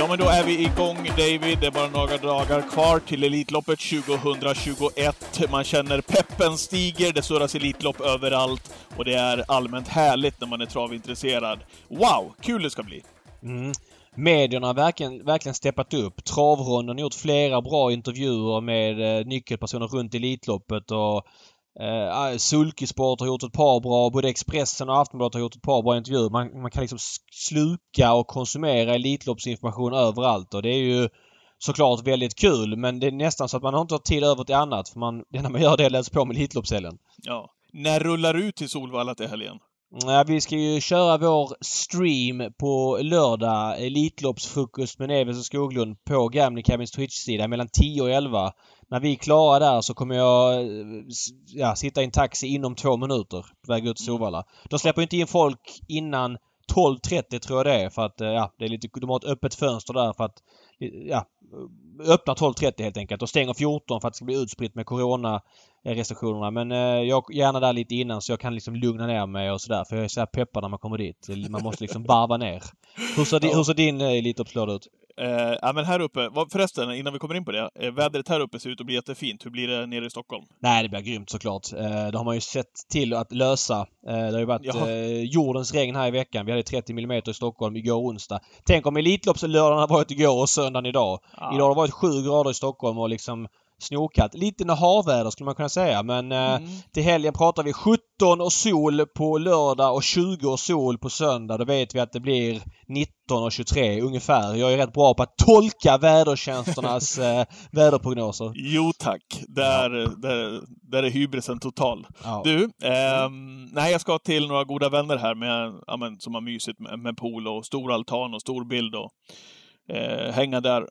Ja, men då är vi igång David. Det är bara några dagar kvar till Elitloppet 2021. Man känner peppen stiger, det surras Elitlopp överallt och det är allmänt härligt när man är travintresserad. Wow, kul det ska bli! Mm. Medierna har verkligen, verkligen steppat upp. Travronden har gjort flera bra intervjuer med eh, nyckelpersoner runt Elitloppet och Eh, ah, Sulkesport har gjort ett par bra, både Expressen och Aftonbladet har gjort ett par bra intervjuer. Man, man kan liksom sluka och konsumera Elitloppsinformation överallt och det är ju såklart väldigt kul men det är nästan så att man har inte har tid över till annat för man, det enda man gör det är att läsa på med Elitloppshelgen. Ja. När rullar du ut till Solvalla till helgen? Ja, vi ska ju köra vår stream på lördag. Elitloppsfrukost med Neves och Skoglund på Gambling Cabins Twitch-sida mellan 10 och 11 när vi är klara där så kommer jag ja, sitta i en taxi inom två minuter på väg ut till Solvalla. De släpper inte in folk innan 12.30 tror jag det är för att ja, det är lite, de har ett öppet fönster där för att ja, öppnar 12.30 helt enkelt och stänger 14 för att det ska bli utspritt med Corona restriktionerna. Men eh, jag är gärna där lite innan så jag kan liksom lugna ner mig och sådär. För jag är så här peppad när man kommer dit. Man måste liksom varva ner. Hur ser, ja. hur ser din eh, Elitloppslördag ut? Eh, ja, men här uppe, förresten, innan vi kommer in på det. Eh, vädret här uppe ser ut att bli jättefint. Hur blir det nere i Stockholm? Nej, det blir grymt såklart. Eh, det har man ju sett till att lösa. Eh, det har ju varit eh, jordens regn här i veckan. Vi hade 30 mm i Stockholm igår onsdag. Tänk om Elitloppslördagen har varit igår och söndagen idag. Ja. Idag har det varit 7 grader i Stockholm och liksom snorkallt. Lite nahavväder skulle man kunna säga men eh, mm. till helgen pratar vi 17 och sol på lördag och 20 och sol på söndag. Då vet vi att det blir 19 och 23 ungefär. Jag är rätt bra på att tolka vädertjänsternas eh, väderprognoser. Jo tack. Där, ja. där, där är hybrisen total. Ja. Du, eh, nej jag ska till några goda vänner här med, ja, men, som har mysigt med, med pool och stor altan och stor bild och eh, hänga där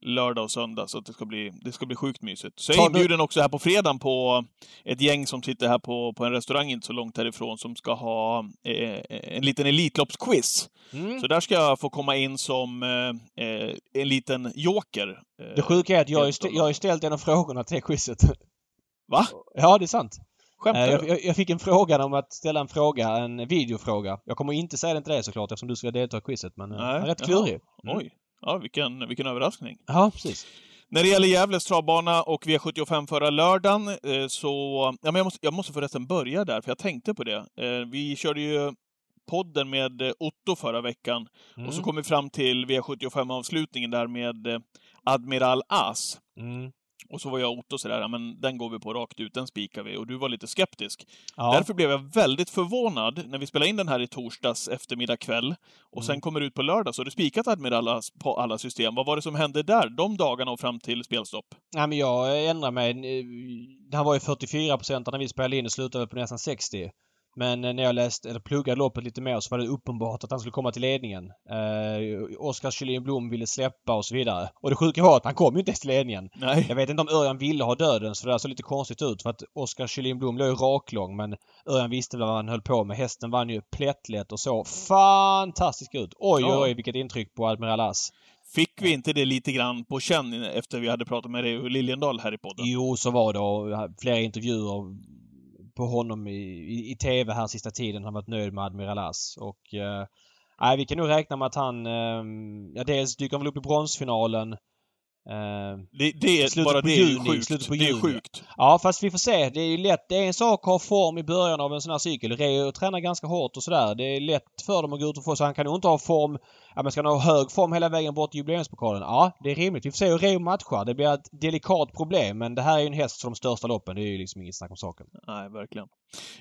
lördag och söndag, så det ska bli, det ska bli sjukt mysigt. Så jag är inbjuden också här på fredagen på ett gäng som sitter här på, på en restaurang inte så långt härifrån som ska ha eh, en liten Elitloppsquiz. Mm. Så där ska jag få komma in som eh, eh en liten joker. Eh, det sjuka är att jag har ju ställt en av frågorna till quizet. Va? Ja, det är sant. Skämtar eh, du? Jag, jag, fick en fråga om att ställa en fråga, en videofråga. Jag kommer inte säga den till dig såklart eftersom du ska delta i quizet, men Nej, rätt klurig. Mm. Oj. Ja, vilken, vilken överraskning. Ja, precis. När det gäller Gävles travbana och V75 förra lördagen eh, så... Ja, men jag, måste, jag måste förresten börja där, för jag tänkte på det. Eh, vi körde ju podden med Otto förra veckan mm. och så kom vi fram till V75-avslutningen där med Admiral As. Mm. Och så var jag och Otto sådär, men den går vi på rakt ut, den spikar vi. Och du var lite skeptisk. Ja. Därför blev jag väldigt förvånad när vi spelade in den här i torsdags eftermiddag kväll och mm. sen kommer ut på lördag, så har du spikat Admiral på alla system. Vad var det som hände där, de dagarna och fram till spelstopp? Nej, men jag ändrade mig. Det här var ju 44 procent när vi spelade in och slutade på nästan 60. Men eh, när jag läste, eller pluggade loppet lite mer så var det uppenbart att han skulle komma till ledningen. Eh, Oskar Kjellin Blom ville släppa och så vidare. Och det sjuka var att han kom ju inte ens till ledningen. Nej. Jag vet inte om Örjan ville ha döden så det såg lite konstigt ut för att Oskar Kjellin Blom låg ju raklång men Örjan visste vad han höll på med. Hästen vann ju plättlätt och så fantastisk ut. Oj, oj, oj vilket intryck på Admiral As. Fick vi inte det lite grann på känn efter vi hade pratat med Reo Liljendal här i podden? Jo, så var det och flera intervjuer på honom i, i, i TV här sista tiden. Han varit nöjd med Admiral As. Och eh, nej, vi kan nog räkna med att han, eh, ja dels dyker han väl upp i bronsfinalen Uh, det, det bara det juni, är sjukt. Slutet på det är sjukt. Ja, fast vi får se. Det är ju lätt. Det är en sak att ha form i början av en sån här cykel. Reo tränar ganska hårt och sådär. Det är lätt för dem att gå ut och få så han kan nog inte ha form... Ja, men ska han ha hög form hela vägen bort till jubileumspokalen? Ja, det är rimligt. Vi får se hur Reo matchar. Det blir ett delikat problem men det här är ju en häst för de största loppen. Det är ju liksom inget snack om saken. Nej, verkligen.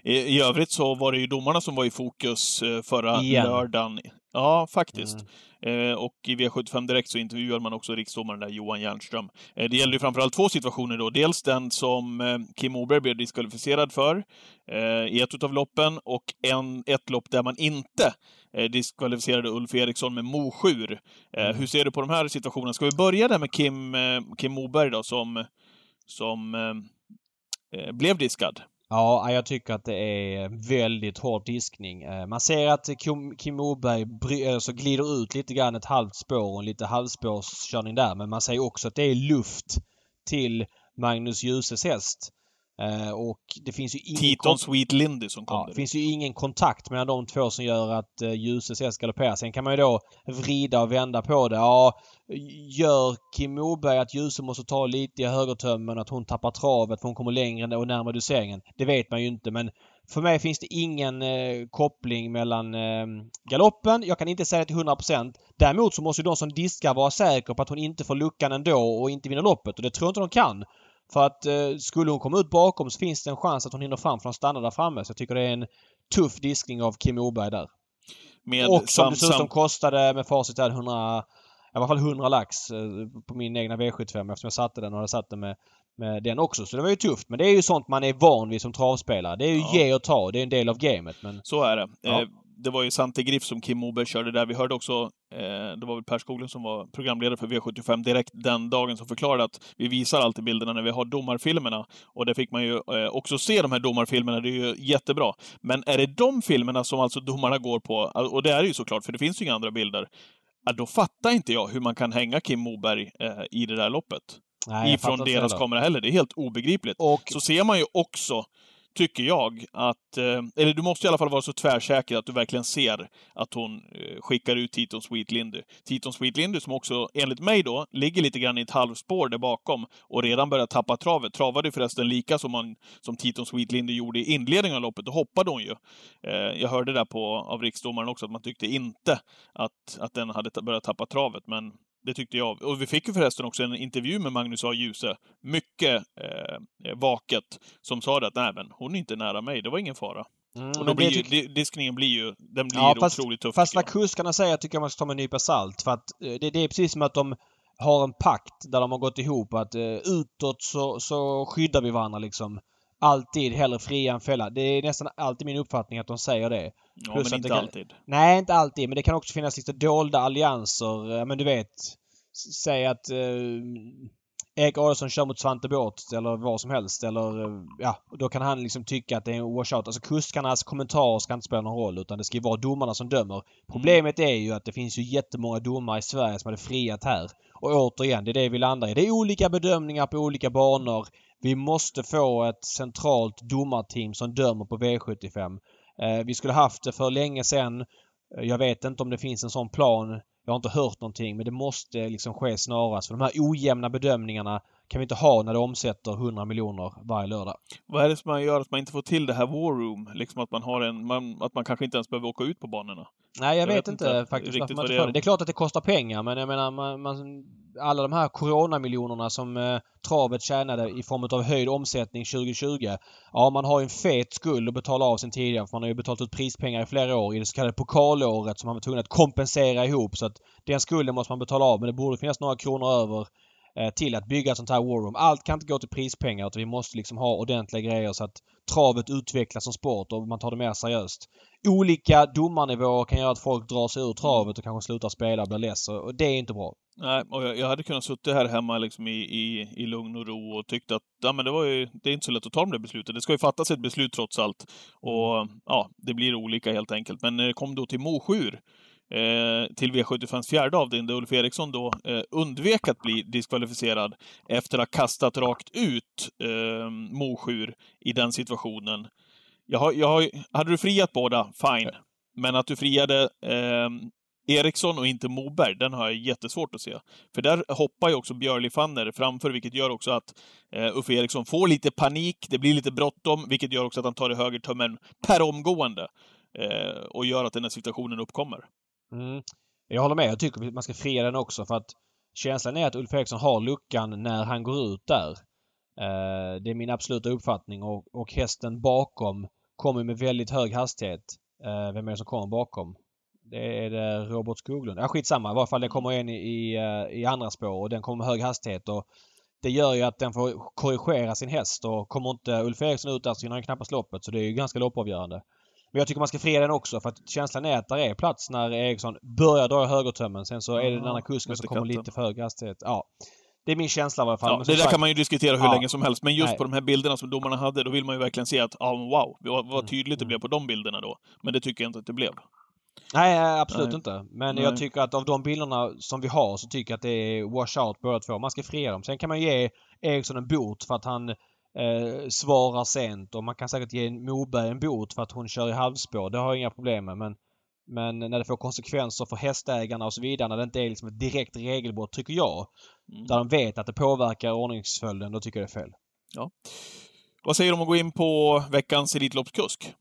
I, I övrigt så var det ju domarna som var i fokus eh, förra Igen. lördagen. Ja, faktiskt. Mm. Eh, och i V75 Direkt så intervjuar man också riksdomaren där, Johan Jernström. Eh, det gäller ju framförallt två situationer då. Dels den som eh, Kim Oberg blev diskvalificerad för eh, i ett av loppen och en, ett lopp där man inte eh, diskvalificerade Ulf Eriksson med Mosjur. Eh, mm. Hur ser du på de här situationerna? Ska vi börja där med Kim, Kim Moberg då, som, som blev diskad? Ja, jag tycker att det är väldigt hård diskning. Eh, man ser att Kim Moberg eh, glider ut lite grann ett halvt spår och en lite halvspårskörning där. Men man ser också att det är luft till Magnus Djuses häst. Eh, och det finns ju ingen... Titon Sweet Lindy som kom. Ja, det finns ju ingen kontakt mellan de två som gör att uh, Djuse häst galopperar. Sen kan man ju då vrida och vända på det. Ja, gör Kim Moberg att Djuse måste ta lite i högertömmen, att hon tappar travet för hon kommer längre och närmare doseringen. Det vet man ju inte men för mig finns det ingen eh, koppling mellan eh, galoppen. Jag kan inte säga det till 100%. Däremot så måste ju de som diskar vara säkra på att hon inte får luckan ändå och inte vinner loppet. Och det tror jag inte de kan. För att eh, skulle hon komma ut bakom så finns det en chans att hon hinner fram för de stannar där framme. Så jag tycker det är en tuff diskning av Kim Oberg där. Med och som dessutom kostade med facit där 100 i alla fall 100 lax eh, på min egna V75 eftersom jag satte den och hade satt den med, med den också. Så det var ju tufft. Men det är ju sånt man är van vid som travspelare. Det är ju ja. ge och ta. Det är en del av gamet. Men... Så är det. Ja. Eh, det var ju Sante Griff som Kim Moberg körde där. Vi hörde också, det var väl Per Skoglund som var programledare för V75 direkt den dagen som förklarade att vi visar alltid bilderna när vi har domarfilmerna. Och det fick man ju eh, också se de här domarfilmerna, det är ju jättebra. Men är det de filmerna som alltså domarna går på, och det är det ju såklart, för det finns ju inga andra bilder, då fattar inte jag hur man kan hänga Kim Moberg eh, i det där loppet. Nej, ifrån deras kamera heller. Det är helt obegripligt. Och... Så ser man ju också tycker jag att, eh, eller du måste i alla fall vara så tvärsäker att du verkligen ser att hon eh, skickar ut Titon Sweet Lindy. Titon Sweet Lindy som också, enligt mig då, ligger lite grann i ett halvspår där bakom och redan börjar tappa travet. Travade förresten lika som, man, som Titon Sweet Lindy gjorde i inledningen av loppet. Då hoppade hon ju. Eh, jag hörde där på, av riksdomaren också att man tyckte inte att, att den hade börjat tappa travet, men det tyckte jag. Och vi fick ju förresten också en intervju med Magnus A. Djuse, mycket eh, vaket, som sa att nej men hon är inte nära mig, det var ingen fara. Mm, och då blir ju, tyck... diskningen blir ju, den blir ja, fast, otroligt tuff. Fast vad kuskarna säger tycker jag man ska ta med en nypa salt. För att eh, det, det, är precis som att de har en pakt där de har gått ihop att uh, utåt så, så skyddar vi varandra liksom. Alltid hellre fria än fälla. Det är nästan alltid min uppfattning att de säger det. Ja, Plus men inte kan... alltid. Nej, inte alltid. Men det kan också finnas lite dolda allianser. Men du vet, säg att eh, Erik Adolfsson kör mot Svante Båth eller vad som helst eller eh, ja, då kan han liksom tycka att det är en washout. Alltså kuskarnas kommentarer ska inte spela någon roll utan det ska ju vara domarna som dömer. Problemet är ju att det finns ju jättemånga domare i Sverige som hade friat här. Och återigen, det är det vi landar i. Det är olika bedömningar på olika banor. Vi måste få ett centralt domarteam som dömer på V75. Eh, vi skulle haft det för länge sedan. Eh, jag vet inte om det finns en sån plan. Jag har inte hört någonting men det måste liksom ske snarast. För de här ojämna bedömningarna kan vi inte ha när det omsätter 100 miljoner varje lördag. Vad är det som gör att man inte får till det här war room? Liksom att man har en, man, att man kanske inte ens behöver åka ut på banorna? Nej, jag, jag vet, vet, inte, inte faktiskt varför man inte får det. Det är klart att det kostar pengar men jag menar man, man alla de här coronamiljonerna som eh, travet tjänade i form av höjd omsättning 2020. Ja, man har ju en fet skuld att betala av sen tidigare för man har ju betalat ut prispengar i flera år i det så kallade pokalåret som man var tvungen att kompensera ihop så att den skulden måste man betala av men det borde finnas några kronor över Eh, till att bygga ett sånt här war room. Allt kan inte gå till prispengar utan vi måste liksom ha ordentliga grejer så att travet utvecklas som sport och man tar det mer seriöst. Olika domarnivåer kan göra att folk drar sig ur travet och kanske slutar spela och blir less och det är inte bra. Nej, och jag, hade kunnat sitta här hemma liksom i, i, i lugn och ro och tyckt att ja, men det, var ju, det är inte så lätt att ta de där besluten. Det ska ju fattas ett beslut trots allt. Och ja, det blir olika helt enkelt. Men när det kom då till Mosjur eh, till V75s fjärde avdelning där Ulf Eriksson då eh, undvek att bli diskvalificerad efter att ha kastat rakt ut eh, Mosjur i den situationen. Jag har, jag har, hade du friat båda, fine. Men att du friade eh, Eriksson och inte Moberg, den har jag jättesvårt att se. För där hoppar ju också Björli Fanner framför, vilket gör också att eh, Uffe Eriksson får lite panik, det blir lite bråttom, vilket gör också att han tar i högertummen per omgående. Eh, och gör att den här situationen uppkommer. Mm. Jag håller med. Jag tycker att man ska fria den också för att känslan är att Ulf Eriksson har luckan när han går ut där. Eh, det är min absoluta uppfattning och, och hästen bakom kommer med väldigt hög hastighet. Eh, vem är det som kommer bakom? Det är det Robert Skoglund. Ja, skitsamma. I varje fall det kommer en i, i, eh, i andra spår och den kommer med hög hastighet. Och det gör ju att den får korrigera sin häst och kommer inte Ulf Eriksson ut där så vinner han knappast loppet. Så det är ju ganska loppavgörande. Men jag tycker man ska fria den också för att känslan är att det är plats när Eriksson börjar dra i högertömmen. Sen så är det den andra kusken som kommer lite för hög hastighet. Ja. Det är min känsla i alla fall. Ja, det där sagt, kan man ju diskutera hur ja, länge som helst, men just nej. på de här bilderna som domarna hade, då vill man ju verkligen se att, ja, wow, vad mm, tydligt det mm. blev på de bilderna då. Men det tycker jag inte att det blev. Nej, absolut nej. inte. Men nej. jag tycker att av de bilderna som vi har så tycker jag att det är wash out båda två. Man ska fria dem. Sen kan man ge Eriksson en bot för att han eh, svarar sent och man kan säkert ge Moberg en bot för att hon kör i halvspår. Det har jag inga problem med men men när det får konsekvenser för hästägarna och så vidare, när det inte är liksom ett direkt regelbrott, tycker jag. Mm. Där de vet att det påverkar ordningsföljden, då tycker jag det är fel. Ja. Vad säger du om att gå in på veckans Elitloppskusk?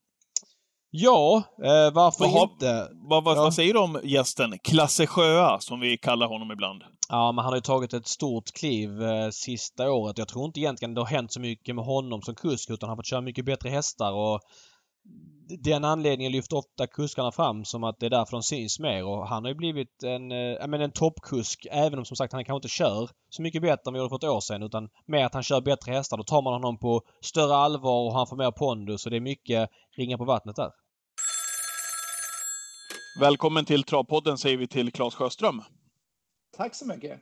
Ja, eh, varför vad, inte? Vad, vad, ja. vad, säger du om gästen Klasse Sjöa, som vi kallar honom ibland? Ja, men han har ju tagit ett stort kliv eh, sista året. Jag tror inte egentligen det har hänt så mycket med honom som kusk, utan han har fått köra mycket bättre hästar och den anledningen lyfter ofta kuskarna fram som att det är därför de syns mer och han har ju blivit en, äh, men en toppkusk även om som sagt han kanske inte kör så mycket bättre än vi gjorde för ett år sedan utan mer att han kör bättre hästar. Då tar man honom på större allvar och han får mer pondus och det är mycket ringar på vattnet där. Välkommen till Travpodden säger vi till Claes Sjöström. Tack så mycket.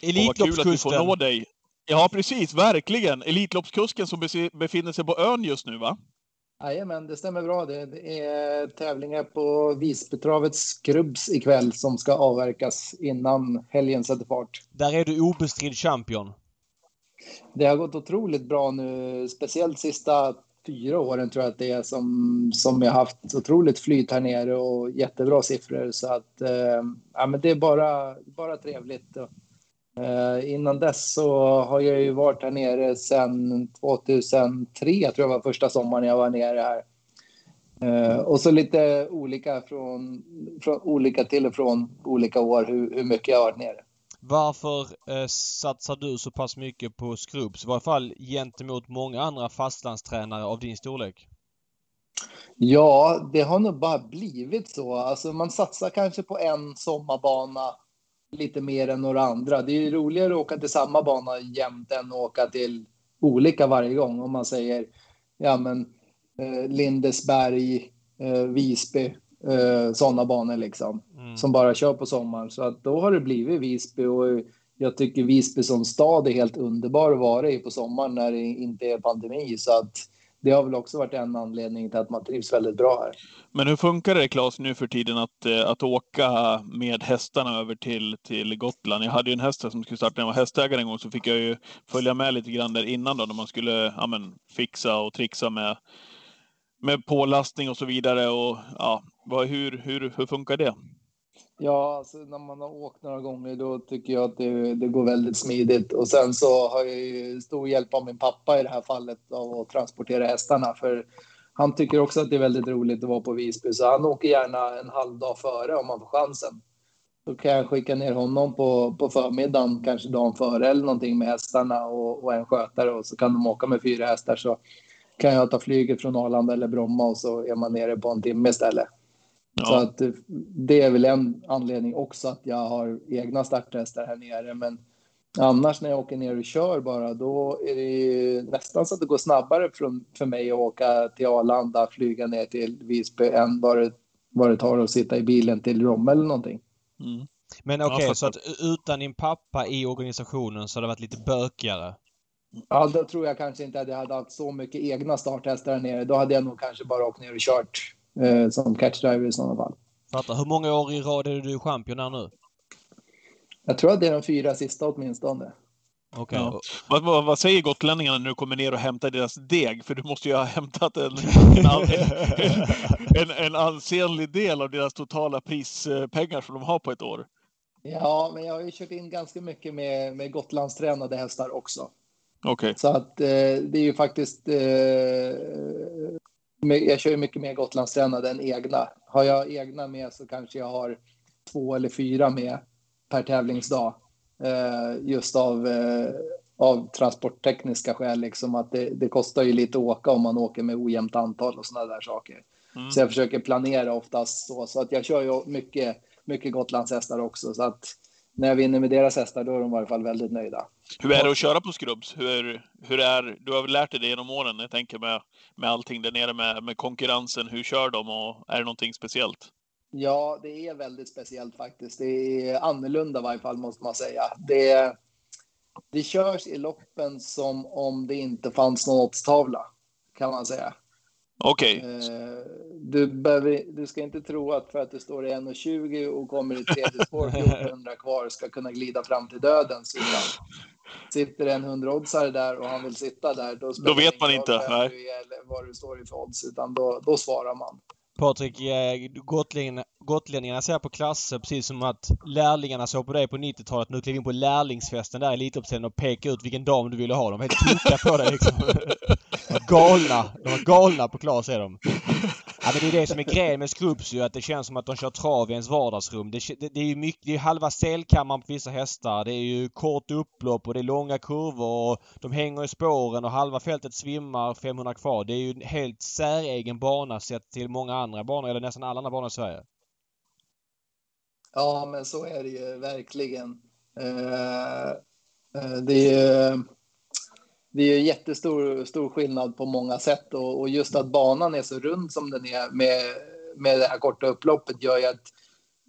Elitloppskusten. Vad kul att vi får nå dig. Ja, precis. Verkligen. Elitloppskusken som befinner sig på ön just nu, va? Jajamän, det stämmer bra. Det är tävlingar på Visbytravets skrubbs ikväll som ska avverkas innan helgen sätter fart. Där är du obestridd champion. Det har gått otroligt bra nu, speciellt sista fyra åren tror jag att det är som, som jag haft otroligt flyt här nere och jättebra siffror. Så att eh, ja, men det är bara, bara trevligt. Eh, innan dess så har jag ju varit här nere sedan 2003, tror jag var första sommaren jag var nere här. Eh, och så lite olika från, från olika till och från olika år hur, hur mycket jag har varit nere. Varför eh, satsar du så pass mycket på Skrubbs? I varje fall gentemot många andra fastlandstränare av din storlek. Ja, det har nog bara blivit så. Alltså man satsar kanske på en sommarbana lite mer än några andra. Det är ju roligare att åka till samma bana jämt än att åka till olika varje gång. Om man säger ja, men, eh, Lindesberg, eh, Visby, eh, sådana banor liksom. Mm. Som bara kör på sommaren. Så att då har det blivit Visby och jag tycker Visby som stad är helt underbar att vara i på sommaren när det inte är pandemi. Så att det har väl också varit en anledning till att man trivs väldigt bra här. Men hur funkar det Claes nu för tiden att, eh, att åka med hästarna över till, till Gotland? Jag hade ju en häst som skulle starta när jag var hästägare en gång, så fick jag ju följa med lite grann där innan då, när man skulle ja, men, fixa och trixa med, med pålastning och så vidare. Och, ja, vad, hur, hur, hur funkar det? Ja, alltså när man har åkt några gånger då tycker jag att det, det går väldigt smidigt. Och sen så har jag ju stor hjälp av min pappa i det här fallet av att transportera hästarna. För han tycker också att det är väldigt roligt att vara på Visby, så han åker gärna en halv dag före om han får chansen. Då kan jag skicka ner honom på, på förmiddagen, kanske dagen före eller någonting med hästarna och, och en skötare och så kan de åka med fyra hästar. Så kan jag ta flyget från Arlanda eller Bromma och så är man nere på en timme istället. Ja. Så att det är väl en anledning också att jag har egna starthästar här nere. Men annars när jag åker ner och kör bara, då är det nästan så att det går snabbare för, för mig att åka till Arlanda, flyga ner till Visby än vad det, vad det tar att sitta i bilen till Romme eller någonting. Mm. Men okej, okay, så att utan din pappa i organisationen så har det varit lite bökigare? Ja, då tror jag kanske inte att jag hade haft så mycket egna starthästar där nere. Då hade jag nog kanske bara åkt ner och kört eh, som catchdriver i sådana fall. Fattar. Hur många år i rad är du champion här nu? Jag tror att det är de fyra sista åtminstone. Okay. Ja. Vad, vad, vad, säger gotlänningarna när du kommer ner och hämtar deras deg? För du måste ju ha hämtat en, en, en, en ansenlig del av deras totala prispengar som de har på ett år. Ja, men jag har ju kört in ganska mycket med, med Gotlandstränade hästar också. Okay. Så att eh, det är ju faktiskt eh, jag kör ju mycket mer Gotlandstränade än egna. Har jag egna med så kanske jag har två eller fyra med per tävlingsdag. Eh, just av, eh, av transporttekniska skäl, liksom att det, det, kostar ju lite att åka om man åker med ojämnt antal och sådana där saker. Mm. Så jag försöker planera oftast så, så att jag kör ju mycket, mycket Gotlandshästar också. Så att när jag vinner med deras hästar, då är de i varje fall väldigt nöjda. Hur är det att köra på Skrubbs? Hur, hur är, du har väl lärt dig det genom åren, jag tänker med, med allting där nere med, med konkurrensen. Hur kör de och är det någonting speciellt? Ja, det är väldigt speciellt faktiskt. Det är annorlunda i varje fall, måste man säga. Det, det körs i loppen som om det inte fanns någon oddstavla, kan man säga. Okej. Okay. Eh, du, du ska inte tro att för att det står i 1,20 och kommer i tredje spår 1400 kvar ska kunna glida fram till döden. sitter en hundroddsare där och han vill sitta där, då, då vet man inte. Nej. Du är, eller vad du står i för odds, utan då, då svarar man. Patrik, eh, gotlänningarna, ser på klasser precis som att lärlingarna såg på dig på 90-talet. Nu klev in på lärlingsfesten där i Elitloppshelgen och pekade ut vilken dam du ville ha. De var helt tokiga på dig liksom. De var galna. De var galna på Klas är de. Ja, men det är det som är grejen med Scrubs ju, att det känns som att de kör trav i ens vardagsrum. Det, det, det är ju mycket, det är halva selkammaren på vissa hästar. Det är ju kort upplopp och det är långa kurvor och de hänger i spåren och halva fältet svimmar 500 kvar. Det är ju en helt säregen bana sett till många andra banor, eller nästan alla andra banor i Sverige. Ja, men så är det ju verkligen. Uh, uh, det är det är jättestor stor skillnad på många sätt och, och, just att banan är så rund som den är med, med det här korta upploppet gör ju att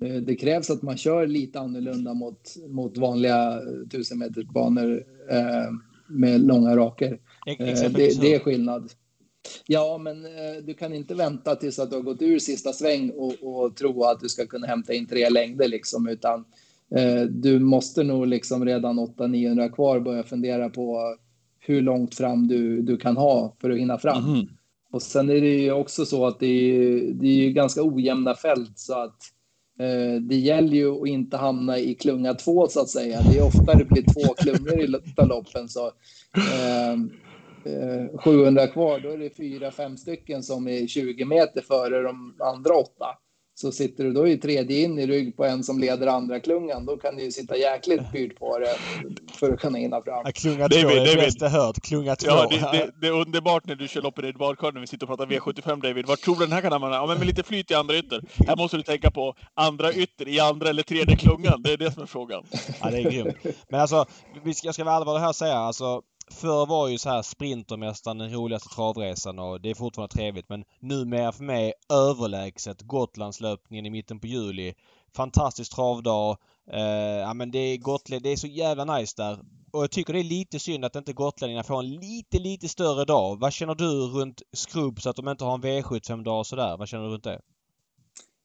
eh, det krävs att man kör lite annorlunda mot, mot vanliga tusenmetersbanor eh, med långa raker. Eh, det, det, är skillnad. Ja, men eh, du kan inte vänta tills att du har gått ur sista sväng och, och tro att du ska kunna hämta in tre längder liksom, utan eh, du måste nog liksom redan 800-900 kvar börja fundera på hur långt fram du, du kan ha för att hinna fram. Mm. Och sen är det ju också så att det är, det är ganska ojämna fält så att eh, det gäller ju att inte hamna i klunga två så att säga. Det är ofta det blir två klungor i loppen så eh, 700 eh, kvar, då är det fyra, fem stycken som är 20 meter före de andra åtta. Så sitter du då i tredje in i rygg på en som leder andra klungan, då kan du ju sitta jäkligt pyrt på det för att kunna hinna fram. Ja, klunga två är det bästa hört. Klunga två. Ja, det, det, det, är underbart när du kör loppet i badkar när vi sitter och pratar V75 David. Vart tror du den här kan hamna? Ja, men med lite flyt i andra ytter. Här måste du tänka på andra ytter i andra eller tredje klungan. Det är det som är frågan. Ja, det är grymt. Men alltså, jag ska vara allvarlig här och säga, alltså Förr var ju så här Sprintermästaren den roligaste travresan och det är fortfarande trevligt men numera för mig överlägset Gotlandslöpningen i mitten på juli. Fantastisk travdag. Eh, ja men det är Gotland, det är så jävla nice där. Och jag tycker det är lite synd att inte gotlänningarna får en lite, lite större dag. Vad känner du runt Skrubb så att de inte har en V75-dag och sådär? Vad känner du runt det?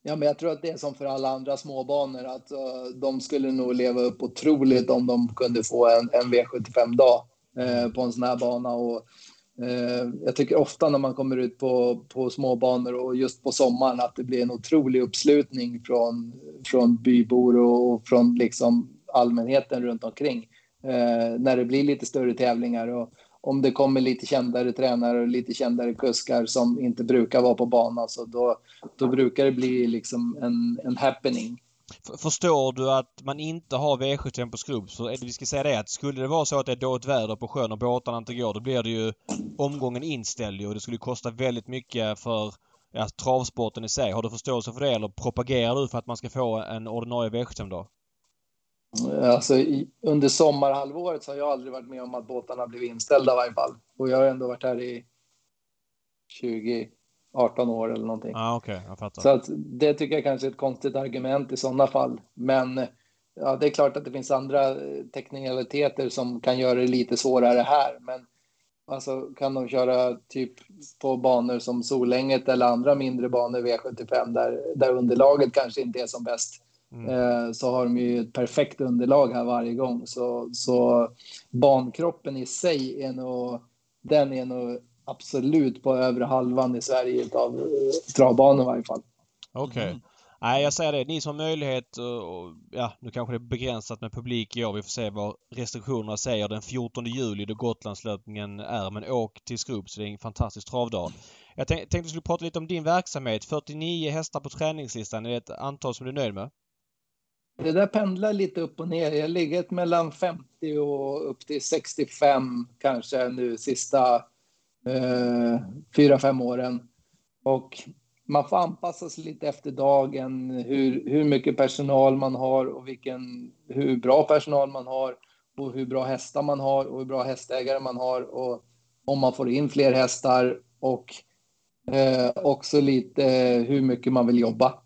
Ja, men jag tror att det är som för alla andra småbanor att uh, de skulle nog leva upp otroligt om de kunde få en, en V75-dag. Eh, på en sån här bana. Och, eh, jag tycker ofta när man kommer ut på, på småbanor och just på sommaren att det blir en otrolig uppslutning från, från bybor och, från liksom allmänheten runt omkring. Eh, när det blir lite större tävlingar och om det kommer lite kändare tränare och lite kändare kuskar som inte brukar vara på banan så då, då brukar det bli liksom en, en happening. Förstår du att man inte har V75 på skrubb så är det, vi ska säga det att skulle det vara så att det är dåligt väder på sjön och båtarna inte går då blir det ju omgången inställd och det skulle kosta väldigt mycket för ja, travsporten i sig. Har du förståelse för det eller propagerar du för att man ska få en ordinarie V75 då? Alltså, i, under sommarhalvåret så har jag aldrig varit med om att båtarna blivit inställda i varje fall. Och jag har ändå varit här i 20, 18 år eller någonting. Ah, okay. jag fattar. Så att det tycker jag kanske är ett konstigt argument i sådana fall. Men ja, det är klart att det finns andra eh, teknikaliteter som kan göra det lite svårare här. Men alltså kan de köra typ på banor som Solänget eller andra mindre banor V75 där, där underlaget kanske inte är som bäst. Mm. Eh, så har de ju ett perfekt underlag här varje gång. Så, så bankroppen i sig är nog, den är nog absolut på övre halvan i Sverige av eh, travbanor i varje fall. Okej. Okay. Mm. Nej, jag säger det. Ni som har möjlighet och, ja, nu kanske det är begränsat med publik i år. Vi får se vad restriktionerna säger den 14 juli då Gotlandslöpningen är. Men åk till Skrubb så det är en fantastisk travdag. Jag tänkte att vi skulle prata lite om din verksamhet. 49 hästar på träningslistan. Är det ett antal som du är nöjd med? Det där pendlar lite upp och ner. Jag har legat mellan 50 och upp till 65 kanske nu sista eh, fyra, fem åren. Och man får anpassa sig lite efter dagen, hur, hur mycket personal man har och vilken, hur bra personal man har och hur bra hästar man har och hur bra hästägare man har och om man får in fler hästar och eh, också lite hur mycket man vill jobba.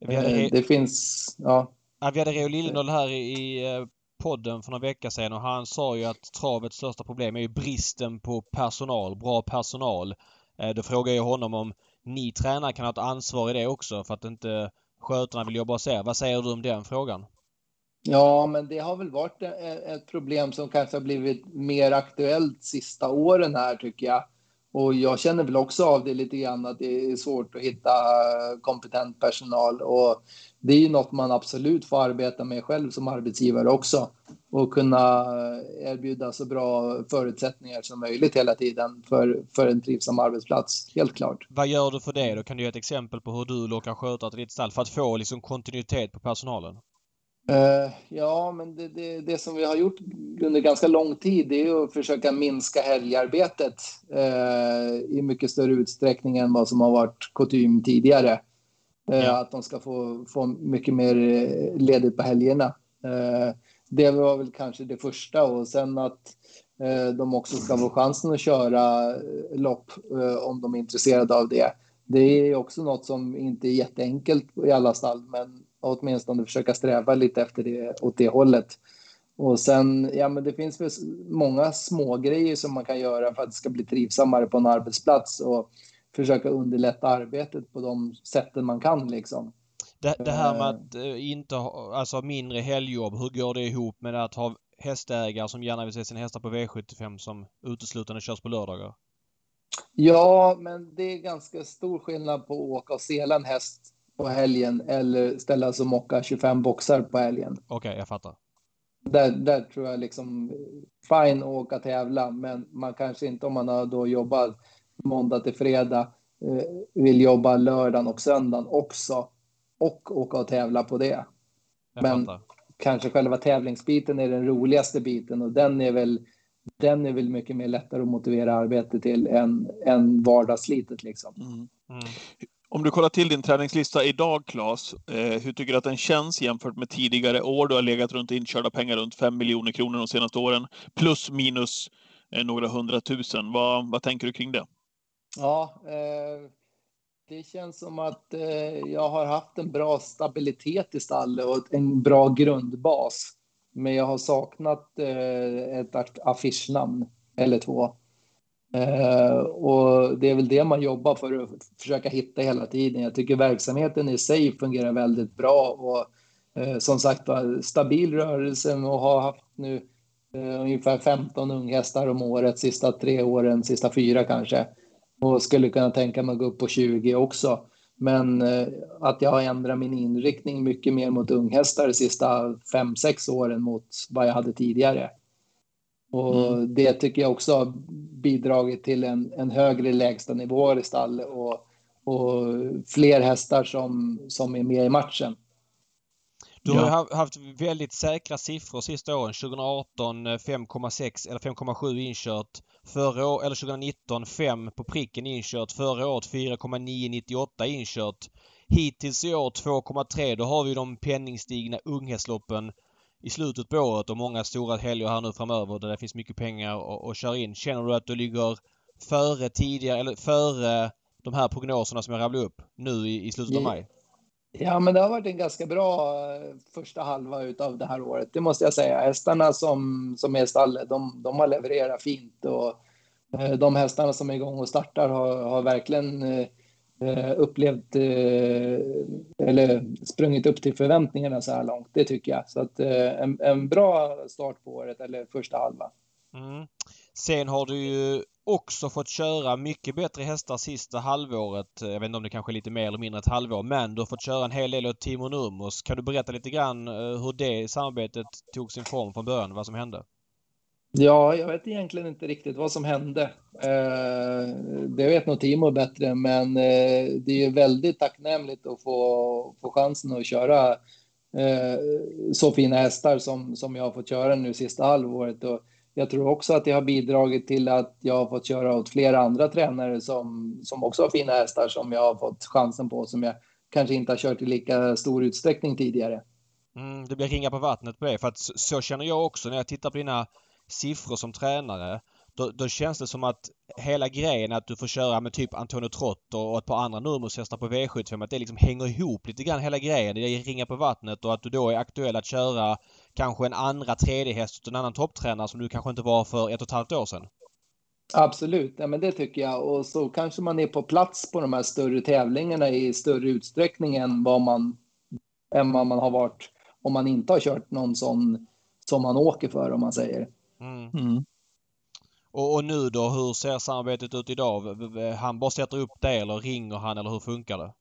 Eh, det finns, ja. ja vi hade Reo Liljendahl här i, i eh, podden för några veckor sedan och han sa ju att travets största problem är ju bristen på personal, bra personal. Eh, då frågade jag honom om ni tränare kan ha ett ansvar i det också för att inte skötarna vill jobba hos er. Vad säger du om den frågan? Ja, men det har väl varit eh, ett problem som kanske har blivit mer aktuellt sista åren här tycker jag. Och jag känner väl också av det lite grann att det är svårt att hitta kompetent personal. Och det är ju något man absolut får arbeta med själv som arbetsgivare också. Och kunna erbjuda så bra förutsättningar som möjligt hela tiden för, för en trivsam arbetsplats. Helt klart. Vad gör du för det då? Kan du ge ett exempel på hur du lockar skötare till ditt stall för att få liksom kontinuitet på personalen? Uh, ja, men det, det, det, som vi har gjort under ganska lång tid det är att försöka minska helgarbetet uh, i mycket större utsträckning än vad som har varit kutym tidigare. Uh, ja. Att de ska få, få mycket mer ledigt på helgerna. det var väl kanske det första och sen att de också ska få chansen att köra lopp om de är intresserade av det. Det är också något som inte är jätteenkelt i alla stall, men åtminstone försöka sträva lite efter det åt det hållet. Och sen, ja men det finns väl många små grejer som man kan göra för att det ska bli trivsammare på en arbetsplats och försöka underlätta arbetet på de sätten man kan liksom. Det, det här med eh. att äh, inte ha, alltså mindre helgjobb, hur går det ihop med att ha hästägare som gärna vill se sina hästar på V75 som uteslutande körs på lördagar? Ja, men det är ganska stor skillnad på att åka och sela en häst på helgen eller ställa sig och mocka 25 boxar på helgen. Okej, okay, jag fattar. Där, där tror jag liksom, fine att åka tävla, men man kanske inte om man har då jobbat måndag till fredag eh, vill jobba lördagen och söndagen också och åka och tävla på det. Jag men fattar. kanske själva tävlingsbiten är den roligaste biten och den är väl den är väl mycket mer lättare att motivera arbetet till än, än vardagsslitet liksom. Mm. Mm. Om du kollar till din träningslista idag, Claes, eh, hur tycker du att den känns jämfört med tidigare år? Du har legat runt inkörda pengar runt 5 miljoner kronor de senaste åren, plus minus eh, några hundratusen. Vad, vad tänker du kring det? Ja, eh, det känns som att eh, jag har haft en bra stabilitet i stallet och en bra grundbas. Men jag har saknat eh, ett affischnamn eller två. Eh, och det är väl det man jobbar för att försöka hitta hela tiden. Jag tycker verksamheten i sig fungerar väldigt bra och eh, som sagt var stabil rörelse och har haft nu eh, ungefär 15 unghästar om året sista tre åren, sista fyra kanske. Och skulle kunna tänka mig att gå upp på 20 också. Men eh, att jag har ändrat min inriktning mycket mer mot unghästar de sista fem sex åren mot vad jag hade tidigare. Och mm. det tycker jag också har bidragit till en, en högre lägstanivå i stall och, och fler hästar som, som är med i matchen. Du har ja. haft väldigt säkra siffror sista åren. 2018 5,6 eller 5,7 inkört. Förra år, eller 2019 5 på pricken inkört. Förra året 4,998 inkört. Hittills i år 2,3. Då har vi de penningstigna unghästloppen i slutet på året och många stora helger här nu framöver där det finns mycket pengar att köra in. Känner du att du ligger före tidigare eller före de här prognoserna som jag rabblade upp nu i, i slutet av maj? Ja, men det har varit en ganska bra eh, första halva av det här året. Det måste jag säga. Hästarna som, som är i stallet, de, de har levererat fint och eh, de hästarna som är igång och startar har, har verkligen eh, eh, upplevt eh, eller sprungit upp till förväntningarna så här långt. Det tycker jag. Så att eh, en, en bra start på året eller första halva. Mm. Sen har du ju också fått köra mycket bättre hästar sista halvåret. Jag vet inte om det kanske är lite mer eller mindre ett halvår, men du har fått köra en hel del åt Timo Nurmos. Kan du berätta lite grann eh, hur det samarbetet tog sin form från början, vad som hände? Ja, jag vet egentligen inte riktigt vad som hände. Eh, det vet nog Timo bättre, men eh, det är väldigt tacknämligt att få, få chansen att köra så fina hästar som, som jag har fått köra nu sista halvåret. Och jag tror också att det har bidragit till att jag har fått köra åt flera andra tränare som, som också har fina hästar som jag har fått chansen på, som jag kanske inte har kört i lika stor utsträckning tidigare. Mm, det blir ringa på vattnet på det, för att så känner jag också när jag tittar på dina siffror som tränare då, då, känns det som att hela grejen att du får köra med typ Antonio Trott och, ett par andra Nurmos-hästar på V75 att det liksom hänger ihop lite grann hela grejen. Det är ringa på vattnet och att du då är aktuell att köra kanske en andra, tredje häst åt en annan topptränare som du kanske inte var för ett och ett halvt år sedan. Absolut, ja, men det tycker jag. Och så kanske man är på plats på de här större tävlingarna i större utsträckning än vad man, än vad man har varit om man inte har kört någon sån som man åker för om man säger. Mm. Mm. Och, och nu då, hur ser samarbetet ut idag? Han bara sätter upp det eller ringer han eller hur funkar det?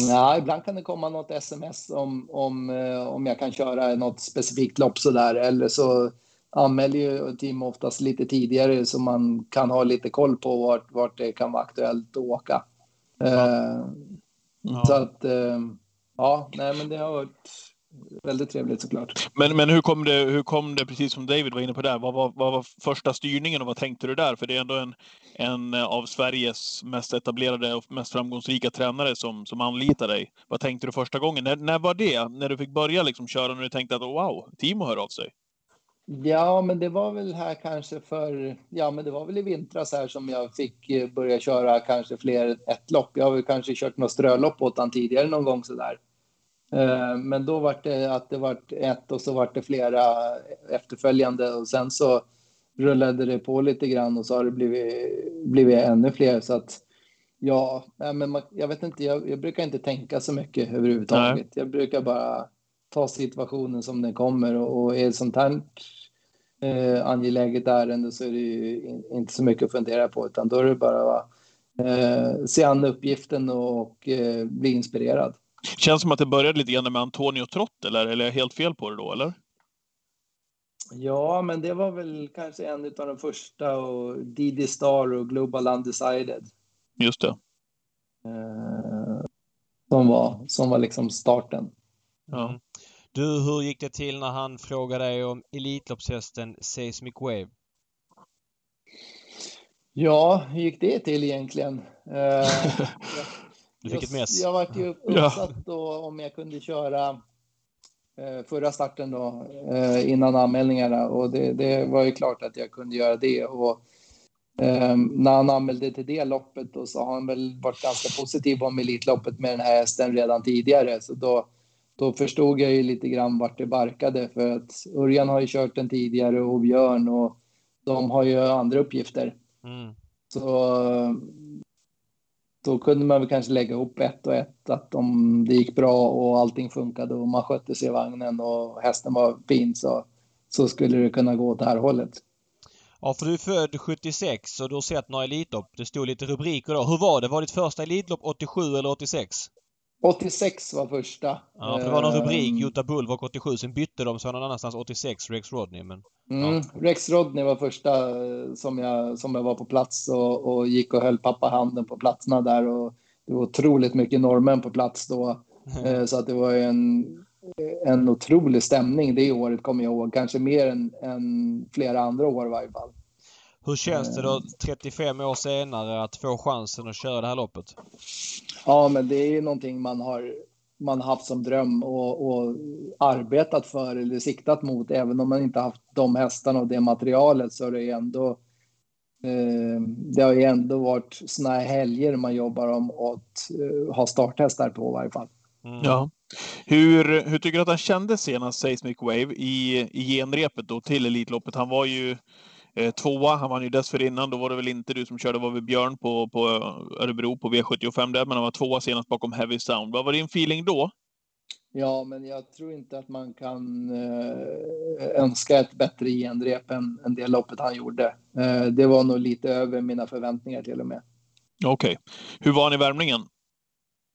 Ja, ibland kan det komma något sms om, om, eh, om jag kan köra något specifikt lopp sådär. Eller så anmäler ju team oftast lite tidigare så man kan ha lite koll på vart, vart det kan vara aktuellt att åka. Eh, Så att, eh, ja, nej men det har varit väldigt trevligt såklart. Men, men hur, kom det, hur kom det, precis som David var inne på där, vad var, vad var första styrningen och vad tänkte du där? För det är ändå en, en av Sveriges mest etablerade och mest framgångsrika tränare som, som anlitar dig. Vad tänkte du första gången? När, när var det? När du fick börja liksom köra, när du tänkte att wow, Timo hör av sig? Ja, men det var väl här kanske för, ja men det var väl i vintras här som jag fick eh, börja köra kanske fler ett lopp. Jag har väl kanske kört något strölopp åt han tidigare någon gång sådär. Eh, Men då var det att det var ett och så var det flera efterföljande och sen så rullade det på lite grann och så har det blivit, blivit ännu fler så att ja, nej, men man, jag vet inte, jag, jag brukar inte tänka så mycket överhuvudtaget. Jag brukar bara ta situationen som den kommer och, och är sånt här eh, angeläget ärende så är det ju in, inte så mycket att fundera på utan då är det bara att eh, se an uppgiften och, och eh, bli inspirerad. Känns som att det började lite grann med Antonio Trott, eller, eller är jag helt fel på det då, eller? Ja, men det var väl kanske en av de första och Didi Star och Global Undecided Just det. eh, som var som var liksom starten. Ja. Mm. Du, hur gick det till när han frågade dig om Elitloppshästen Seismic Wave? Ja, hur gick det till egentligen? Eh, Du fick ett jag, mess. jag vart ju Ja. uppsatt då om jag kunde köra eh, förra starten då eh, innan anmälningarna och det, det var ju klart att jag kunde göra det och eh, när han anmälde till det loppet då så har han väl varit ganska positiv om Elitloppet med den här hästen redan tidigare så då då förstod jag ju lite grann vart det barkade för att Örjan har ju kört den tidigare och Björn och de har ju andra uppgifter. Mm. Så då kunde man väl kanske lägga ihop ett och ett att om det gick bra och allting funkade och man skötte sig i vagnen och hästen var fin så, så skulle det kunna gå åt det här hållet. Ja, för du är född 76 och du har sett några Elitlopp. Det stod lite rubriker då. Hur var det? Var ditt första Elitlopp 87 eller 86? 86 var första. Ja, för det var någon rubrik. Ehm, Jutta Bulwark 87. Sen bytte de så någon annanstans 86, Rex Rodney. Men Mm, Rex Rodney var första eh, som jag, som jag var på plats och, och gick och höll pappa handen på platserna där och det var otroligt mycket norrmän på plats då. Eh, Så att det var en, en otrolig stämning det året kommer jag ihåg. Kanske mer än, än flera andra år i varje fall. Hur känns det då 35 år senare att få chansen att köra det här loppet? Ja, men det är ju någonting man har man haft som dröm och, och arbetat för eller siktat mot. Även om man inte haft de hästarna och det materialet så är det ändå eh, det har ju ändå varit såna här helger man jobbar om att eh, ha starthästar på i varje fall. Mm. Ja. Hur, hur tycker du att han kände senast, Seismic Wave, i, i genrepet då till Elitloppet? Han var ju eh, tvåa, han vann ju dessförinnan. Då var det väl inte du som körde, var väl Björn på, på Örebro på V75 där, men han var tvåa senast bakom Heavy Sound. Vad var din feeling då? Ja, men jag tror inte att man kan eh, önska ett bättre genrep än, än det loppet han gjorde. Eh, det var nog lite över mina förväntningar till och med. Okej. Hur var han i värmningen?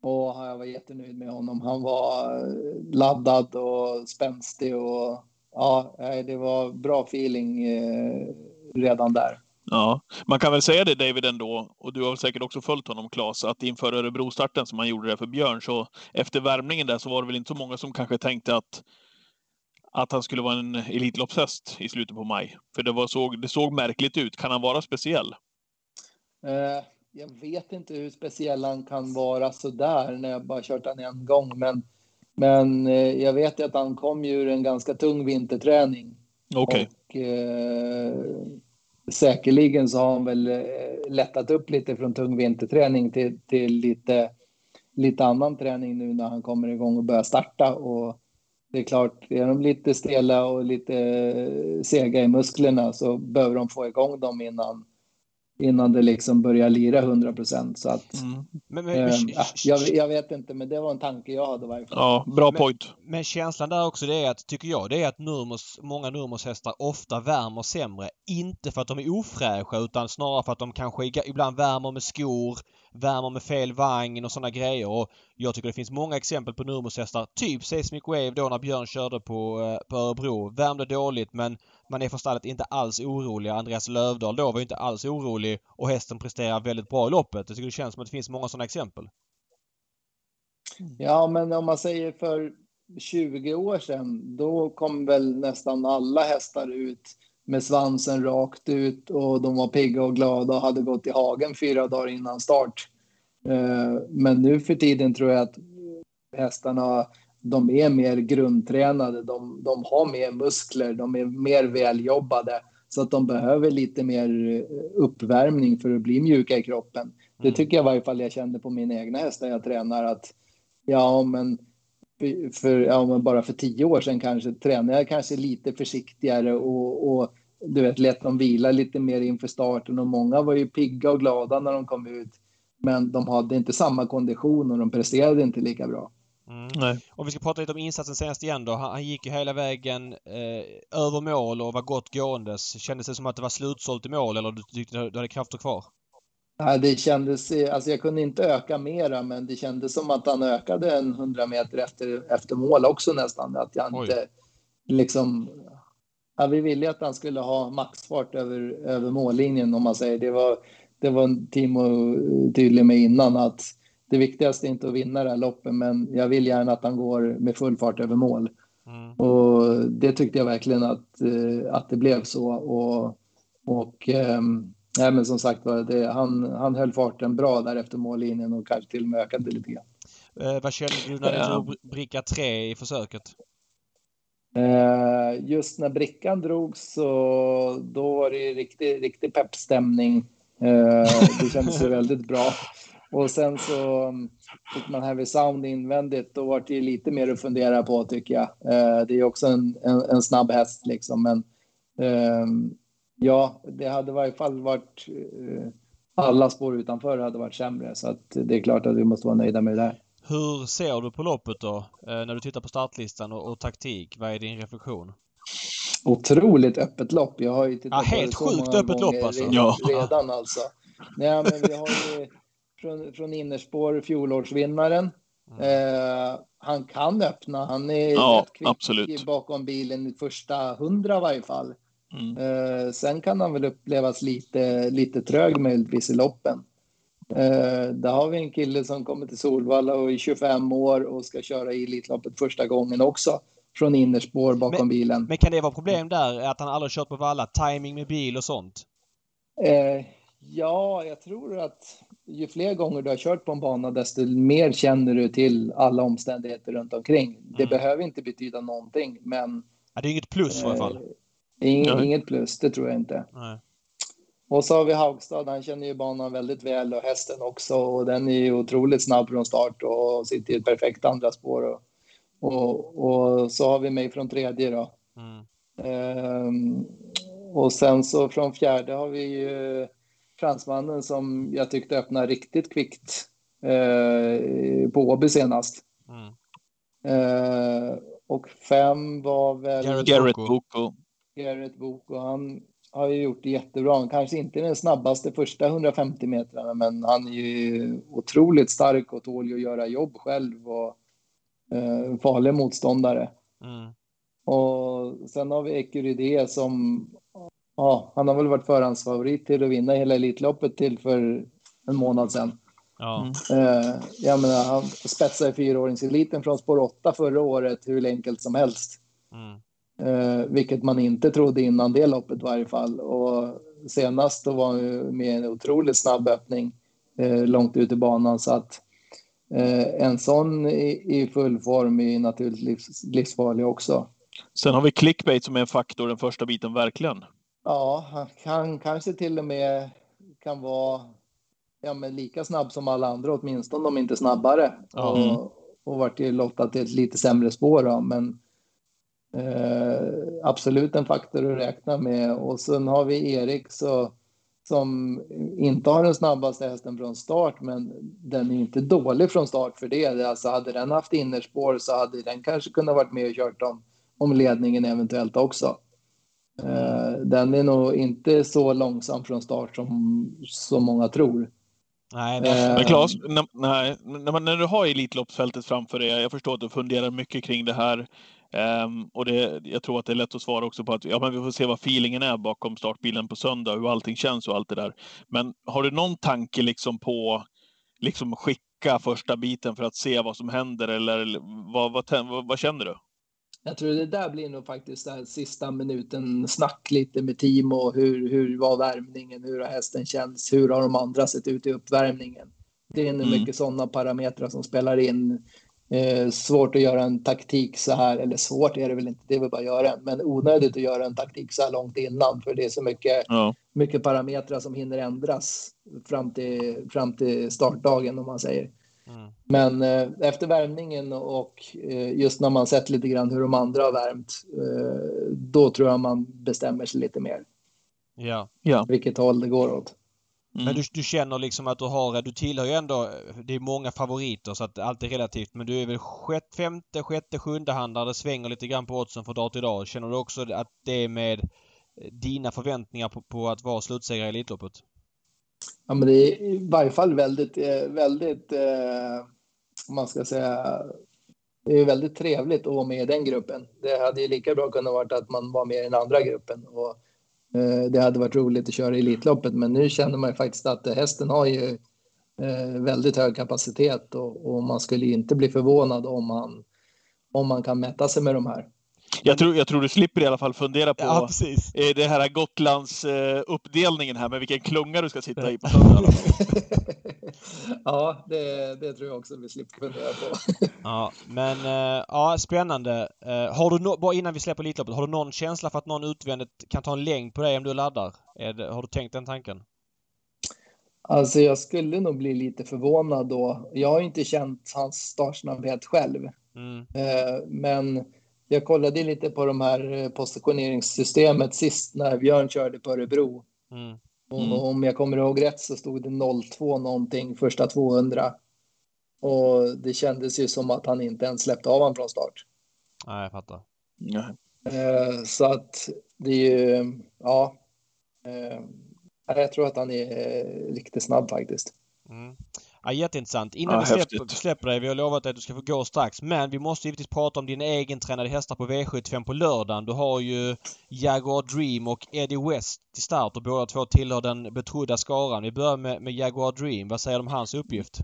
Och jag var jättenöjd med honom. Han var eh, laddad och spänstig och ja, det var bra feeling eh, redan där. Ja, man kan väl säga det David ändå, och du har säkert också följt honom Claes, att inför Örebro-starten som han gjorde där för Björn, så efter värmningen där så var det väl inte så många som kanske tänkte att, att han skulle vara en Elitloppshäst i slutet på maj. För det, var såg, det såg märkligt ut. Kan han vara speciell? Eh, jag vet inte hur speciell han kan vara så där när jag bara kört han en gång, men, men eh, jag vet ju att han kom ju ur en ganska tung vinterträning. Okej. Okay. eh, säkerligen så har han väl eh, lättat upp lite från tung vinterträning till, till lite, lite annan träning nu när han kommer igång och börjar starta. Och det är klart, är de lite stela och lite eh, sega i musklerna så behöver de få igång dem innan, innan det liksom börjar lira 100 procent. Så att, Mm. Men, eh, ja, jag, jag vet inte, men det var en tanke jag hade varje fall. Ja, bra Men- point. men känslan där också det är att, tycker jag, det är att Nurmos, många Nurmos-hästar ofta värmer sämre. Inte för att de är ofräscha utan snarare för att de kanske ibland värmer med skor, värmer med fel vagn och sådana grejer. Och jag tycker det finns många exempel på Nurmos-hästar, typ Seismic Wave då när Björn körde på, eh, på Örebro. Värmde dåligt men man är från stallet inte alls oroliga. Andreas Lövdahl då var ju inte alls orolig och hästen presterar väldigt bra i loppet. Jag tycker det känns som att det finns många sådana exempel. Ja, men om man säger för 20 år sedan, då kom väl nästan alla hästar ut med svansen rakt ut och de var pigga och glada och hade gått i hagen fyra dagar innan start. Eh, Men nu för tiden tror jag att hästarna de är mer grundtränade, de, de har mer muskler, de är mer väljobbade så att de behöver lite mer eh, uppvärmning för att bli mjuka i kroppen. Det tycker jag i varje fall jag kände på mina egna hästar jag tränar att ja, men för, ja, men bara för tio år sedan kanske tränade jag kanske lite försiktigare och, och du vet, lät dem vila lite mer inför starten och många var ju pigga och glada när de kom ut. Men de hade inte samma kondition och de presterade inte lika bra. Mm. Nej. Om vi ska prata lite om insatsen senast igen då. Han, han gick ju hela vägen eh, över mål och var gott gåendes. Kändes det som att det var slutsålt i mål eller du tyckte du hade krafter kvar? Ja, det kändes, alltså jag kunde inte öka mera, men det kändes som att han ökade en 100 meter efter, efter mål också nästan. Att jag Oj. inte liksom... Ja, vi ville att han skulle ha maxfart över, över mållinjen om man säger. Det var, det var Timo tydlig med innan att det viktigaste är inte att vinna det här loppet, men jag vill gärna att han går med full fart över mål. Mm. Och det tyckte jag verkligen att, eh, att det blev så. Och, och ehm, nej, men som sagt det, han, han höll farten bra där efter mållinjen och kanske till och med ökade lite grann. Eh, vad kände du när du Ja. drog bricka tre i försöket? Eh, just när brickan drogs så då var det riktig, riktig peppstämning. Eh, det kändes ju väldigt bra. Och sen så um, fick man Heavy Sound invändigt. Då var det lite mer att fundera på tycker jag. Eh, det är också en, en, en snabb häst liksom. Men ehm, ja, det hade i varje fall varit eh, alla spår utanför hade varit sämre. Så att det är klart att vi måste vara nöjda med det där. Hur ser du på loppet då? Eh, när du tittar på startlistan och, och taktik. Vad är din reflektion? Otroligt öppet lopp. Jag har ju tittat Ja, på helt det så sjukt många öppet lopp, alltså. Redan, Ja. redan alltså. Nej, men vi har ju från, från innerspår fjolårsvinnaren. Eh, han kan öppna. Han är Ja, rätt kvick absolut. bakom bilen i första hundra i varje fall. Mm. Eh, sen kan han väl upplevas lite, lite trög möjligtvis i loppen. Eh, där har vi en kille som kommer till Solvalla och är 25 år och ska köra i Elitloppet första gången också. Från innerspår bakom bilen. Men kan det vara problem där? Att han aldrig kört på valla? Timing med bil och sånt? Eh, ja, jag tror att ju fler gånger du har kört på en bana, desto mer känner du till alla omständigheter runt omkring. Det Mm. behöver inte betyda någonting, men Ja, det är inget plus i alla fall. Ing, Nej. inget plus, det tror jag inte. Nej. Och så har vi Haugstad, han känner ju banan väldigt väl och hästen också och den är ju otroligt snabb från start och sitter i ett perfekt andra spår. Och, och, och så har vi mig från tredje då. Mm. Ehm, och sen så från fjärde har vi ju fransmannen som jag tyckte öppnade riktigt kvickt eh, på Åby senast. Mm. Eh, och fem var väl Garrett Boko. Garrett Bok och han har ju gjort det jättebra. Han kanske inte är den snabbaste första 150 metrarna, men han är ju otroligt stark och tål att göra jobb själv och eh, farlig motståndare. Mm. Och sen har vi Ecuride som, ja, han har väl varit förhandsfavorit till att vinna hela Elitloppet till för en månad sedan. Ja. Eh, jag menar, han spetsade fyraåringseliten från spår 8 förra året hur enkelt som helst. Mm. Eh, vilket man inte trodde innan det loppet i varje fall. Och senast då var han med en otroligt snabb öppning eh, långt ut i banan. Så att eh, en sån i, i full form är naturligtvis livs, livsfarlig också. Sen har vi clickbait som är en faktor den första biten, verkligen. Ja, han kan kanske till och med kan vara ja, men lika snabb som alla andra, åtminstone om inte snabbare. Ja. Och, och varit lottad till ett lite sämre spår. Då, men absolut en faktor att räkna med. Och sen har vi Erik så, som inte har den snabbaste hästen från start, men den är inte dålig från start för det. Alltså hade den haft innerspår så hade den kanske kunnat varit med och kört om, om ledningen eventuellt också. Uh, den är nog inte så långsam från start som så många tror. Nej, men, men Claes, när, nej, när, när du har Elitloppsfältet framför dig, jag förstår att du funderar mycket kring det här. Um, och det, jag tror att det är lätt att svara också på att ja, men vi får se vad feelingen är bakom startbilen på söndag, hur allting känns och allt det där. Men har du någon tanke liksom på liksom skicka första biten för att se vad som händer eller vad, vad, vad, vad känner du? Jag tror det där blir nog faktiskt där sista minuten snack lite med team och hur, hur var värmningen, hur har hästen känts, hur har de andra sett ut i uppvärmningen. Det är nog mm. mycket sådana parametrar som spelar in. Eh, svårt att göra en taktik så här, eller svårt är det väl inte, det är väl bara att göra men onödigt att göra en taktik så här långt innan för det är så mycket, ja. mycket parametrar som hinner ändras fram till, fram till startdagen om man säger. Mm. Men eh, efter värmningen och eh, just när man sett lite grann hur de andra har värmt, eh, då tror jag man bestämmer sig lite mer. Ja. ja. Vilket håll det går åt. Mm. Men du, du, känner liksom att du har, du tillhör ju ändå, det är många favoriter så att allt är relativt men du är väl sjätte, femte, sjätte, sjunde handlare, det svänger lite grann på oddsen från dag till dag. Känner du också att det är med dina förväntningar på, på att vara slutsegrare i Elitloppet? Ja, men det är i varje fall väldigt, eh, väldigt, eh, man ska säga, det är väldigt trevligt att vara med i den gruppen. Det hade ju lika bra kunnat vara att man var med i den andra gruppen. Och, eh, Eh, det hade varit roligt att köra Elitloppet, men nu känner man ju faktiskt att hästen har ju eh, väldigt hög kapacitet och, och, man skulle inte bli förvånad om man, om man kan mäta sig med de här. Jag tror, jag tror du slipper i alla fall fundera på ja, eh, det här Gotlands uh, uppdelningen här med vilken klunga du ska sitta i på söndag. ja, det, det tror jag också vi slipper fundera på. ja, men uh, ja, spännande. Har du no bara innan vi släpper Elitloppet, har du någon känsla för att någon utvändigt kan ta en längd på dig om du laddar? Det, har du tänkt den tanken? Alltså jag skulle nog bli lite förvånad då. Jag har inte känt hans startsnabbhet själv. Mm. Men jag kollade lite på de här eh, positioneringssystemet sist när Björn körde på Örebro. Mm. Mm. Och om jag kommer ihåg rätt så stod det 02 någonting första 200. Och det kändes ju som att han inte ens släppte av honom från start. Nej, jag fattar. Ja. Eh, så att det är ju, ja. Eh, jag tror att han är riktigt snabb faktiskt. Mm. Ja, jätteintressant. Innan ja, vi släpper, släpper dig, vi har lovat att du ska få gå strax, men vi måste givetvis prata om dina egentränade hästar på V75 på lördagen. Du har ju Jaguar Dream och Eddie West till start och båda två tillhör den betrodda skaran. Vi börjar med, med Jaguar Dream. Vad säger du om hans uppgift?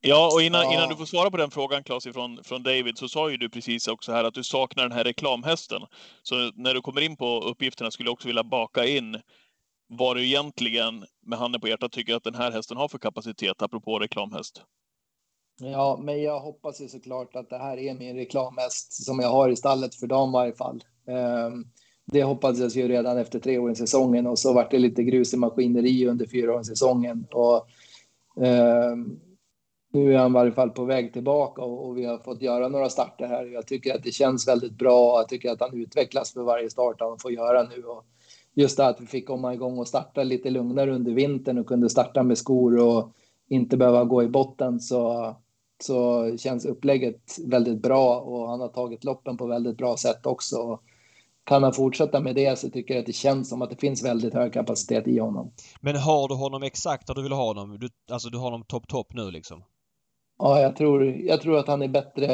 Ja, och innan, innan du får svara på den frågan Claes från, från David så sa ju du precis också här att du saknar den här reklamhästen. Så när du kommer in på uppgifterna skulle jag också vilja baka in vad du egentligen med handen på hjärtat tycker att den här hästen har för kapacitet, apropå reklamhäst? Ja, men jag hoppas ju såklart att det här är min reklamhäst som jag har i stallet för dagen i varje fall. Ehm, det hoppades jag ju redan efter tre år i säsongen och så vart det lite grus i maskineri under fyra år i säsongen. Och, eh, nu är han i varje fall på väg tillbaka och, och, vi har fått göra några starter här. Jag tycker att det känns väldigt bra. och Jag tycker att han utvecklas för varje start han får göra nu. Och, just det att vi fick komma igång och starta lite lugnare under vintern och kunde starta med skor och inte behöva gå i botten så, så känns upplägget väldigt bra och han har tagit loppen på väldigt bra sätt också. Kan han fortsätta med det så tycker jag att det känns som att det finns väldigt hög kapacitet i honom. Men har du honom exakt där du vill ha honom? Du, alltså du har honom topp, topp nu liksom? Ja, jag tror, jag tror att han är bättre.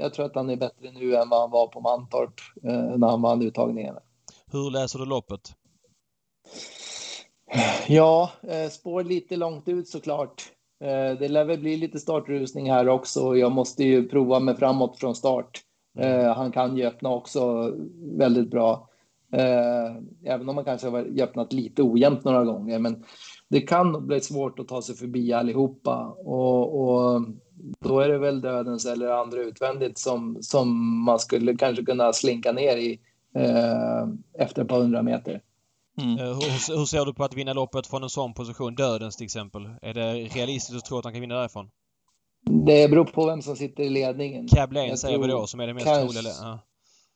Jag tror att han är bättre nu än vad han var på Mantorp eh, när han vann uttagningen. Hur läser du loppet? Ja, eh, spår lite långt ut såklart. Eh, det lär väl bli lite startrusning här också. Jag måste ju prova mig framåt från start. Eh, han kan ju öppna också väldigt bra. Även om man kanske har öppnat lite ojämnt några gånger. Men det kan bli svårt att ta sig förbi allihopa. Och, och då är det väl dödens eller andra utvändigt som, som man skulle kanske kunna slinka ner i efter ett par hundra meter. Mm. Eh, hur, hur, ser du på att vinna loppet från en sån position? Dödens till exempel. Är det realistiskt att tro att han kan vinna därifrån? Det beror på vem som sitter i ledningen. Cab Lane säger vi då som är det mest kanske, troliga. Ja.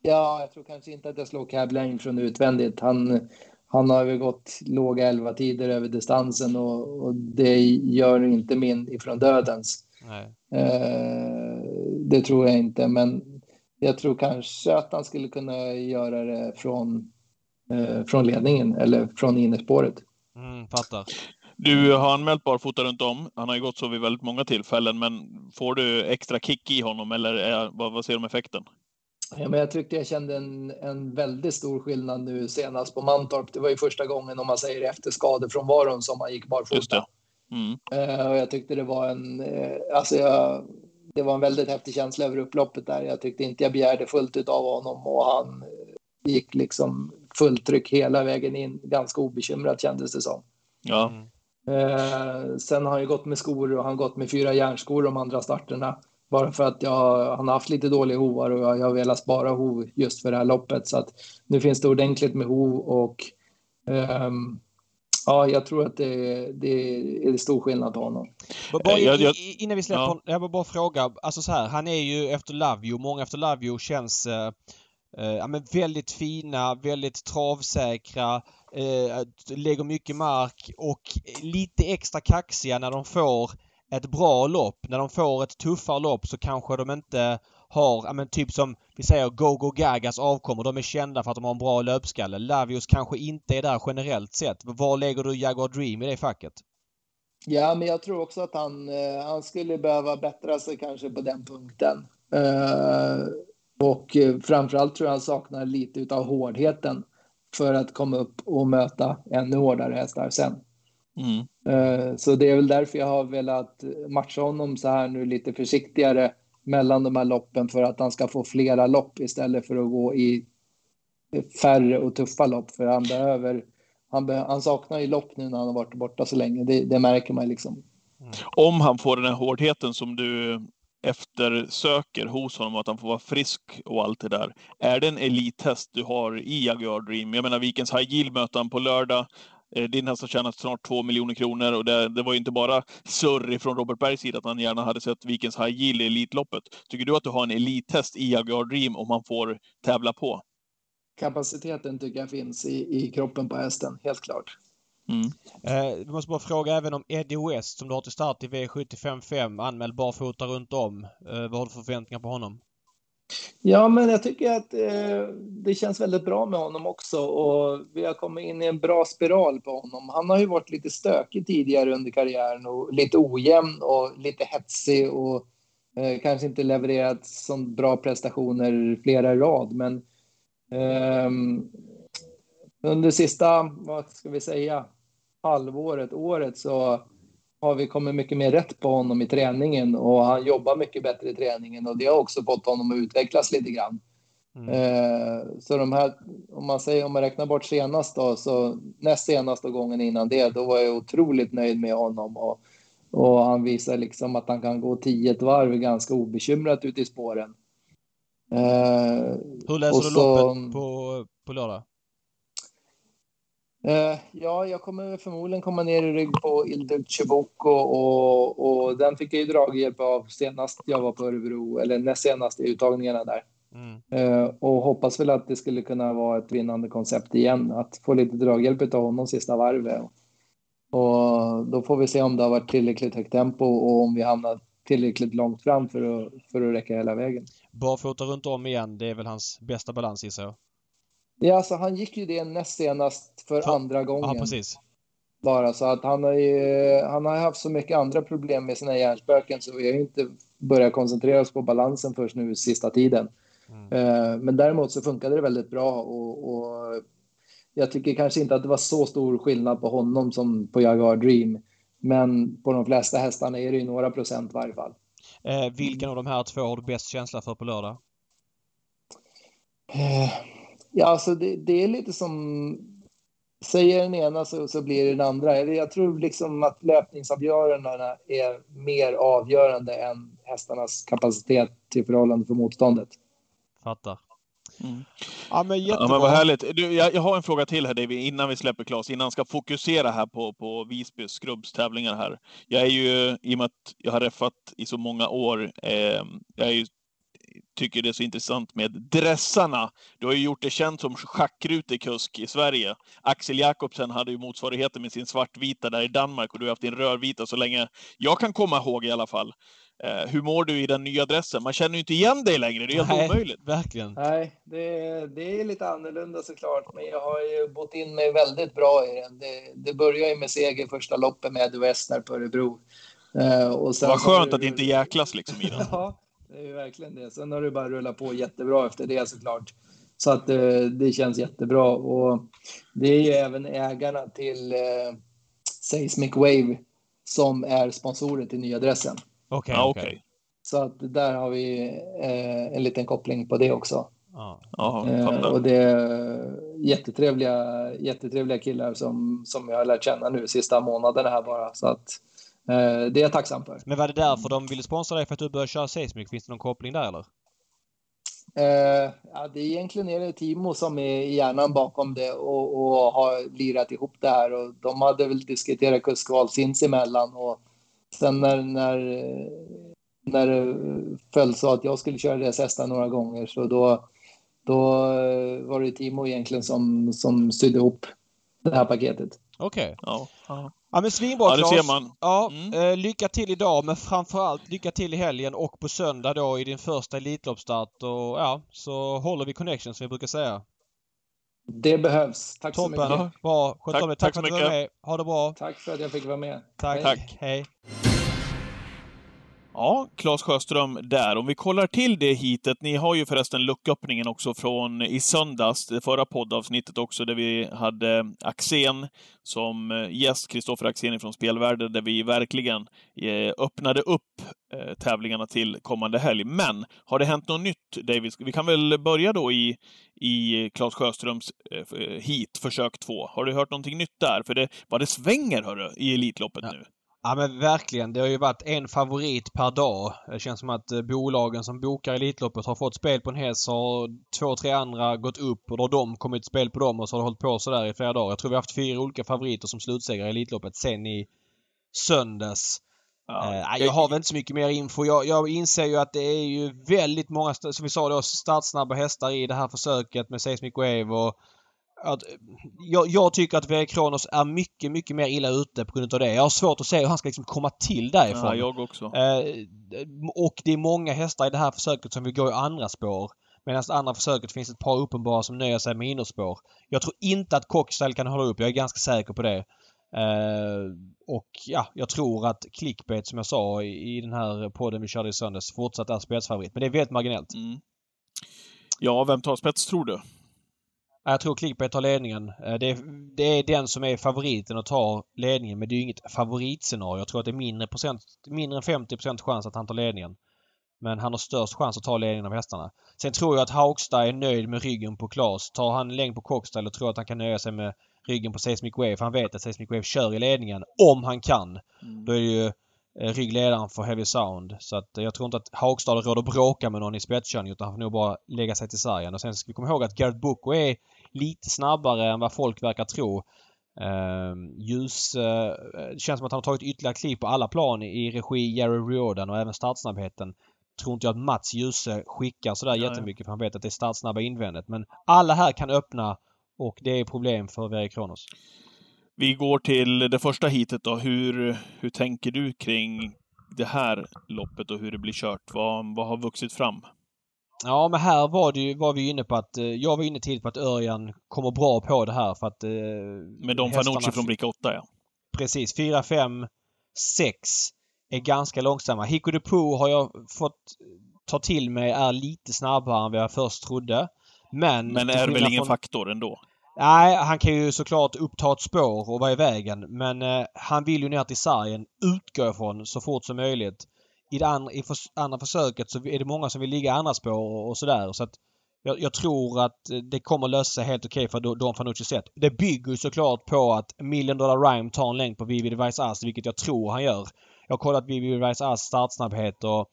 ja, jag tror kanske inte att jag slår Cab Lane från utvändigt. Han, han har ju gått låga elva tider över distansen och, och det gör inte min ifrån dödens. Eh, det tror jag inte, men jag tror kanske att han skulle kunna göra det från, eh, från ledningen eller från innerspåret. Mm, fattar. Du har anmält barfota runt om. Han har ju gått så vid väldigt många tillfällen, men får du extra kick i honom eller är, vad, vad ser du om effekten? Ja, men jag tyckte jag kände en, en väldigt stor skillnad nu senast på Mantorp. Det var ju första gången, om man säger efter skadefrånvaron, som han gick barfota. Mm. Uh, och jag tyckte det var en, uh, alltså jag, det var en väldigt häftig känsla över upploppet där. Jag tyckte inte jag begärde fullt ut av honom och han uh, gick liksom fullt tryck hela vägen in, ganska obekymrat kändes det som. Ja. Mm. sen har han ju gått med skor och han har gått med fyra järnskor de andra starterna. Bara för att jag, han har haft lite dåliga hovar och jag, jag har velat spara hov just för det här loppet. Så att nu finns det ordentligt med hov och um, ja, jag tror att det, det är stor skillnad på honom. Bara, jag, jag, innan vi släpper ja. jag vill bara fråga, alltså så här, han är ju efter You, många efter You känns uh, Eh, ja, men väldigt fina, väldigt travsäkra, eh, lägger mycket mark och lite extra kaxiga när de får ett bra lopp, när de får ett tuffare lopp så kanske de inte har, ja men typ som vi säger Go-Go Gagas avkommor. De är kända för att de har en bra löpskalle. Lavius kanske inte är där generellt sett. Var lägger du Jaguar Dream i det facket? Ja, men jag tror också att han, eh, han skulle behöva bättra sig kanske på den punkten. Uh, och framförallt tror jag han saknar lite av hårdheten för att komma upp och möta ännu hårdare hästar sen. Mm. Eh, så det är väl därför jag har velat matcha honom så här nu lite försiktigare mellan de här loppen för att han ska få flera lopp istället för att gå i färre och tuffa lopp. För han behöver, han, be, han saknar ju lopp nu när han har varit borta så länge. Det, det märker man liksom. Mm. Om han får den här hårdheten som du eftersöker hos honom, att han får vara frisk och allt det där. Är det en elithäst du har i Jaguar Dream? Jag menar, Vikens High Yield möter han på lördag. Eh, din häst har tjänat snart två miljoner kronor och det, det var ju inte bara surr från Robert Bergs sida att han gärna hade sett Vikens High Yield i Elitloppet. Tycker du att du har en elithäst i Jaguar Dream om man får tävla på? Kapaciteten tycker jag finns i, i kroppen på hästen, helt klart. Mm. Eh, du måste bara fråga även om Eddie West som du har till start i V755, anmäld barfota runt om. Eh, vad har du för förväntningar på honom? Ja, men jag tycker att eh, det känns väldigt bra med honom också och vi har kommit in i en bra spiral på honom. Han har ju varit lite stökig tidigare under karriären och lite ojämn och lite hetsig och eh, kanske inte levererat så bra prestationer flera i rad, men eh, under sista, vad ska vi säga, halvåret, året så har vi kommit mycket mer rätt på honom i träningen och han jobbar mycket bättre i träningen och det har också fått honom att utvecklas lite grann. Mm. Eh, så de här, om man säger om man räknar bort senast då, så näst senaste gången innan det, då var jag otroligt nöjd med honom och, och han visar liksom att han kan gå tio varv ganska obekymrat ute i spåren. Eh, Hur läser du så, loppet på, på lördag? Uh, ja, jag kommer förmodligen komma ner i rygg på Ildur Chiboko och, och den fick jag ju draghjälp av senast jag var på Örebro, eller näst senast i uttagningarna där. Mm. Uh, och hoppas väl att det skulle kunna vara ett vinnande koncept igen, att få lite draghjälp av honom sista varvet. Och då får vi se om det har varit tillräckligt högt tempo och om vi hamnar tillräckligt långt fram för att, för att räcka hela vägen. Barfota runt om igen, det är väl hans bästa balans gissar jag? Ja, alltså han gick ju det näst senast för, för andra gången. Ja, precis. Bara så att han har ju, han har haft så mycket andra problem med sina hjärnspöken så vi har inte börjat koncentrera oss på balansen först nu sista tiden. Mm. Uh, men däremot så funkade det väldigt bra och, och, jag tycker kanske inte att det var så stor skillnad på honom som på Jaguar Dream. Men på de flesta hästarna är det ju några procent i varje fall. Eh, vilken av de här två har du bäst känsla för på lördag? Uh, Ja, alltså det, det, är lite som säger den ena så, så blir det den andra. Jag tror liksom att löpningsavgörandena är mer avgörande än hästarnas kapacitet till förhållande för motståndet. Fattar. Mm. Ja, men jättebra. Ja, men vad härligt. Du, jag, jag, har en fråga till här David, innan vi släpper Claes, innan han ska fokusera här på, på Visby skrubbstävlingar här. Jag är ju, i och med att jag har reffat i så många år, eh, jag är ju tycker det är så intressant med dressarna. Du har ju gjort det känt som schackrutekusk i Sverige. Axel Jakobsen hade ju motsvarigheten med sin svartvita där i Danmark och du har haft din rödvita så länge jag kan komma ihåg i alla fall. Eh, hur mår du i den nya dressen? Man känner ju inte igen dig längre, det är helt Nej, omöjligt. Verkligen. Nej, det, det är lite annorlunda såklart, men jag har ju bott in mig väldigt bra i den. Det, det börjar ju med seger första loppet med Eddie Westner på Örebro. Eh, och sen Vad skönt det, att det inte jäklas liksom i den. ja, det är ju verkligen det. Sen har det bara rullat på jättebra efter det såklart. Så att eh, det känns jättebra. Och det är ju även ägarna till eh, Seismic Wave som är sponsorer till nya adressen. Okej, okay, okay. Så att där har vi eh, en liten koppling på det också. Ah. eh, och det är jättetrevliga, jättetrevliga killar som, som jag har lärt känna nu sista månaderna här bara. Så att eh, det är jag tacksam för. Men var det därför de ville sponsra dig för att du började köra Seismic? Finns det någon koppling där eller? Eh, ja, det är egentligen är det Timo som är hjärnan bakom det och, och har lirat ihop det här och de hade väl diskuterat kuskval sinsemellan och Sen när, när, när det föll så att jag skulle köra hästar några gånger så då, då var det Timo egentligen som, som sydde ihop det här paketet. Okej. Okay. Ja. Ja. Men svinbra Ja, det ser man. Ja, mm. eh, lycka till idag men framförallt lycka till i helgen och på söndag då i din första Elitloppsstart och ja, så håller vi connection som vi brukar säga. Det behövs. Tack Toppen. så mycket. Bra. Sköt tack, tack, tack för att du var med. Ha det bra. Tack för att jag fick vara med. Tack. Tack. Hej. Ja, Claes Sjöström där. Om vi kollar till det hitet. Ni har ju förresten lucköppningen också från i söndags, det förra poddavsnittet också, där vi hade Axén som eh, gäst, Kristoffer Axén från Spelvärlden, där vi verkligen eh, öppnade upp eh, tävlingarna till kommande helg. Men har det hänt något nytt, David? Vi kan väl börja då i, i Claes Sjöströms hit, försök två. Har du hört någonting nytt där? För det, vad det svänger, hörru, i Elitloppet ja. nu. Ja men verkligen. Det har ju varit en favorit per dag. Det känns som att eh, bolagen som bokar Elitloppet har fått spel på en häst så har två, tre andra gått upp och då har de kommit spel på dem och så har det hållit på sådär i flera dagar. Jag tror vi har haft fyra olika favoriter som slutsegrare i Elitloppet sen i söndags. Ja, eh, jag har väl inte så mycket mer info. Jag, jag inser ju att det är ju väldigt många, som vi sa då, startsnabba hästar i det här försöket med Seismic Wave och att, jag, jag, tycker att V. Kronos är mycket, mycket mer illa ute på grund av det. Jag har svårt att se hur han ska liksom komma till därifrån. Ja, jag också. Eh, och det är många hästar i det här försöket som vill gå i andra spår. Medan det andra försöket finns ett par uppenbara som nöjer sig med innerspår. Jag tror inte att Cockstyle kan hålla upp. Jag är ganska säker på det. Eh, och ja, jag tror att clickbait som jag sa i, i den här podden vi körde i söndags fortsatt är spetsfavorit. Men det är väldigt marginellt. Mm. Ja, vem tar spets tror du? Jag tror Clickbait tar ledningen. Eh, det är, det är den som är favoriten att ta ledningen men det är inget favoritscenario. Jag tror att det är mindre, procent, mindre än 50% chans att han tar ledningen. Men han har störst chans att ta ledningen av hästarna. Sen tror jag att Haugstad är nöjd med ryggen på Klas. Tar han längd på Cockstyle och tror att han kan nöja sig med ryggen på Seismic Wave. För han vet att Seismic Wave kör i ledningen. Om han kan. Mm. Då är det ju eh, ryggledaren för Heavy Sound. Så att jag tror inte att Haugstad har råd att bråka med någon i spetskörning utan han får nog bara lägga sig till sargen. Och sen ska vi komma ihåg att Garrett Boko är lite snabbare än vad folk verkar tro. Uh, ljus... Det känns som att han har tagit ytterligare kliv på alla plan i regi Jerry Riordan och även startsnabbheten. Tror inte jag att Mats Ljuse skickar sådär Nej. jättemycket för han vet att det är startsnabba invändet. Men alla här kan öppna och det är problem för Verre Kronos. Vi går till det första hitet då. Hur, hur tänker du kring det här loppet och hur det blir kört? Vad, vad har vuxit fram? Ja men här var det ju, var vi inne på att, eh, jag var inne tidigt på att Örjan kommer bra på det här för att... Eh, Med Don Fanucci från bricka 8 ja. Precis. 4, 5, 6 är ganska långsamma. Hiko de Poo har jag fått ta till mig är lite snabbare än vad jag först trodde. Men... Men är väl ingen från... faktor ändå? Nej, han kan ju såklart uppta ett spår och vara i vägen. Men eh, han vill ju ner till sargen, utgå ifrån så fort som möjligt i det andra, i för, andra försöket så är det många som vill ligga i andra spår och, och sådär. Så att jag, jag, tror att det kommer lösa sig helt okej okay för Don Fanucci sätt. Det bygger ju såklart på att Million Dollar Rhyme tar en längd på Vivi Device Ass, vilket jag tror han gör. Jag har kollat Vivi Device Ass startsnabbhet och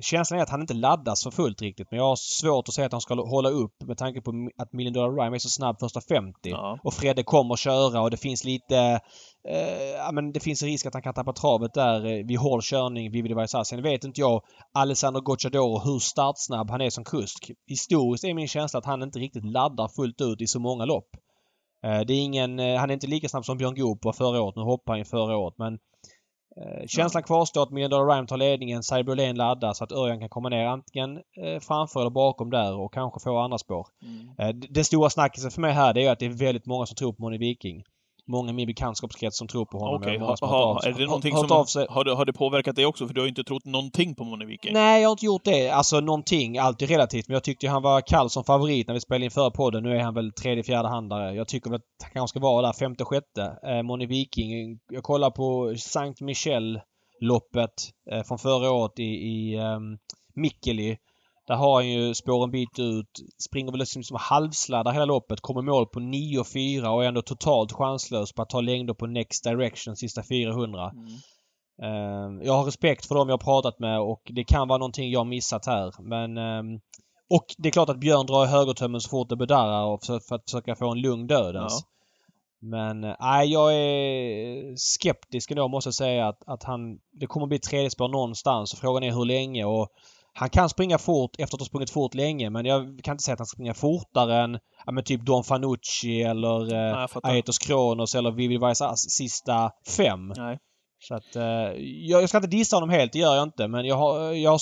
känslan är att han inte laddas för fullt riktigt men jag har svårt att säga att han ska hålla upp med tanke på att Million Dollar Rhyme är så snabb första 50. Ja. Och Fredde kommer köra och det finns lite... Eh, ja men det finns risk att han kan tappa travet där eh, vid hård körning vid Vivaisar. Sen vet inte jag Alessandro Gocciadoro hur startsnabb han är som kusk. Historiskt är min känsla att han inte riktigt laddar fullt ut i så många lopp. Eh, det är ingen... Eh, han är inte lika snabb som Björn Goop var förra året. Nu hoppar han ju förra året men Eh, känslan kvarstår att Dollar Rhyme tar ledningen, Cyberlane laddar så att Örjan kan komma ner antingen eh, framför eller bakom där och kanske få andra spår. Mm. Eh, den stora snackisen för mig här det är att det är väldigt många som tror på Moni Viking många i min bekantskapskrets som tror på honom. Okay. ha, är det någonting har, som... Av sig. Har, har det påverkat dig också? För du har ju inte trott någonting på Moni Viking. Nej, jag har inte gjort det. Alltså någonting, alltid relativt. Men jag tyckte han var kall som favorit när vi spelade in förra podden. Nu är han väl tredje, fjärde handare. Jag tycker väl att han kanske ska vara där femte, sjätte. Eh, Moni Viking. Jag kollar på Saint Michel loppet eh, från förra året i, i um, Mikkeli. Där har han ju spår en bit ut. Springer väl liksom som halvsladdar hela loppet. Kommer mål på 9,4 och är ändå totalt chanslös på att ta längder på Next Direction sista 400. Mm. Uh, jag har respekt för dem jag har pratat med och det kan vara någonting jag missat här. Men um, och det är klart att Björn drar i högertömmen så fort det bedarrar för, för att försöka få en lugn dödens. Ja. Men eh, nej, jag är skeptisk ändå måste jag säga att, att han... Det kommer bli tredje spår någonstans och frågan är hur länge och han kan springa fort efter att ha sprungit fort länge men jag kan inte säga att han springer fortare än ja, men typ Don Fanucci eller eh, Aetos Kronos eller Vivi Vaisas sista fem. Nej. Så att eh, jag, jag ska inte dissa honom helt, det gör jag inte men jag har... Jag har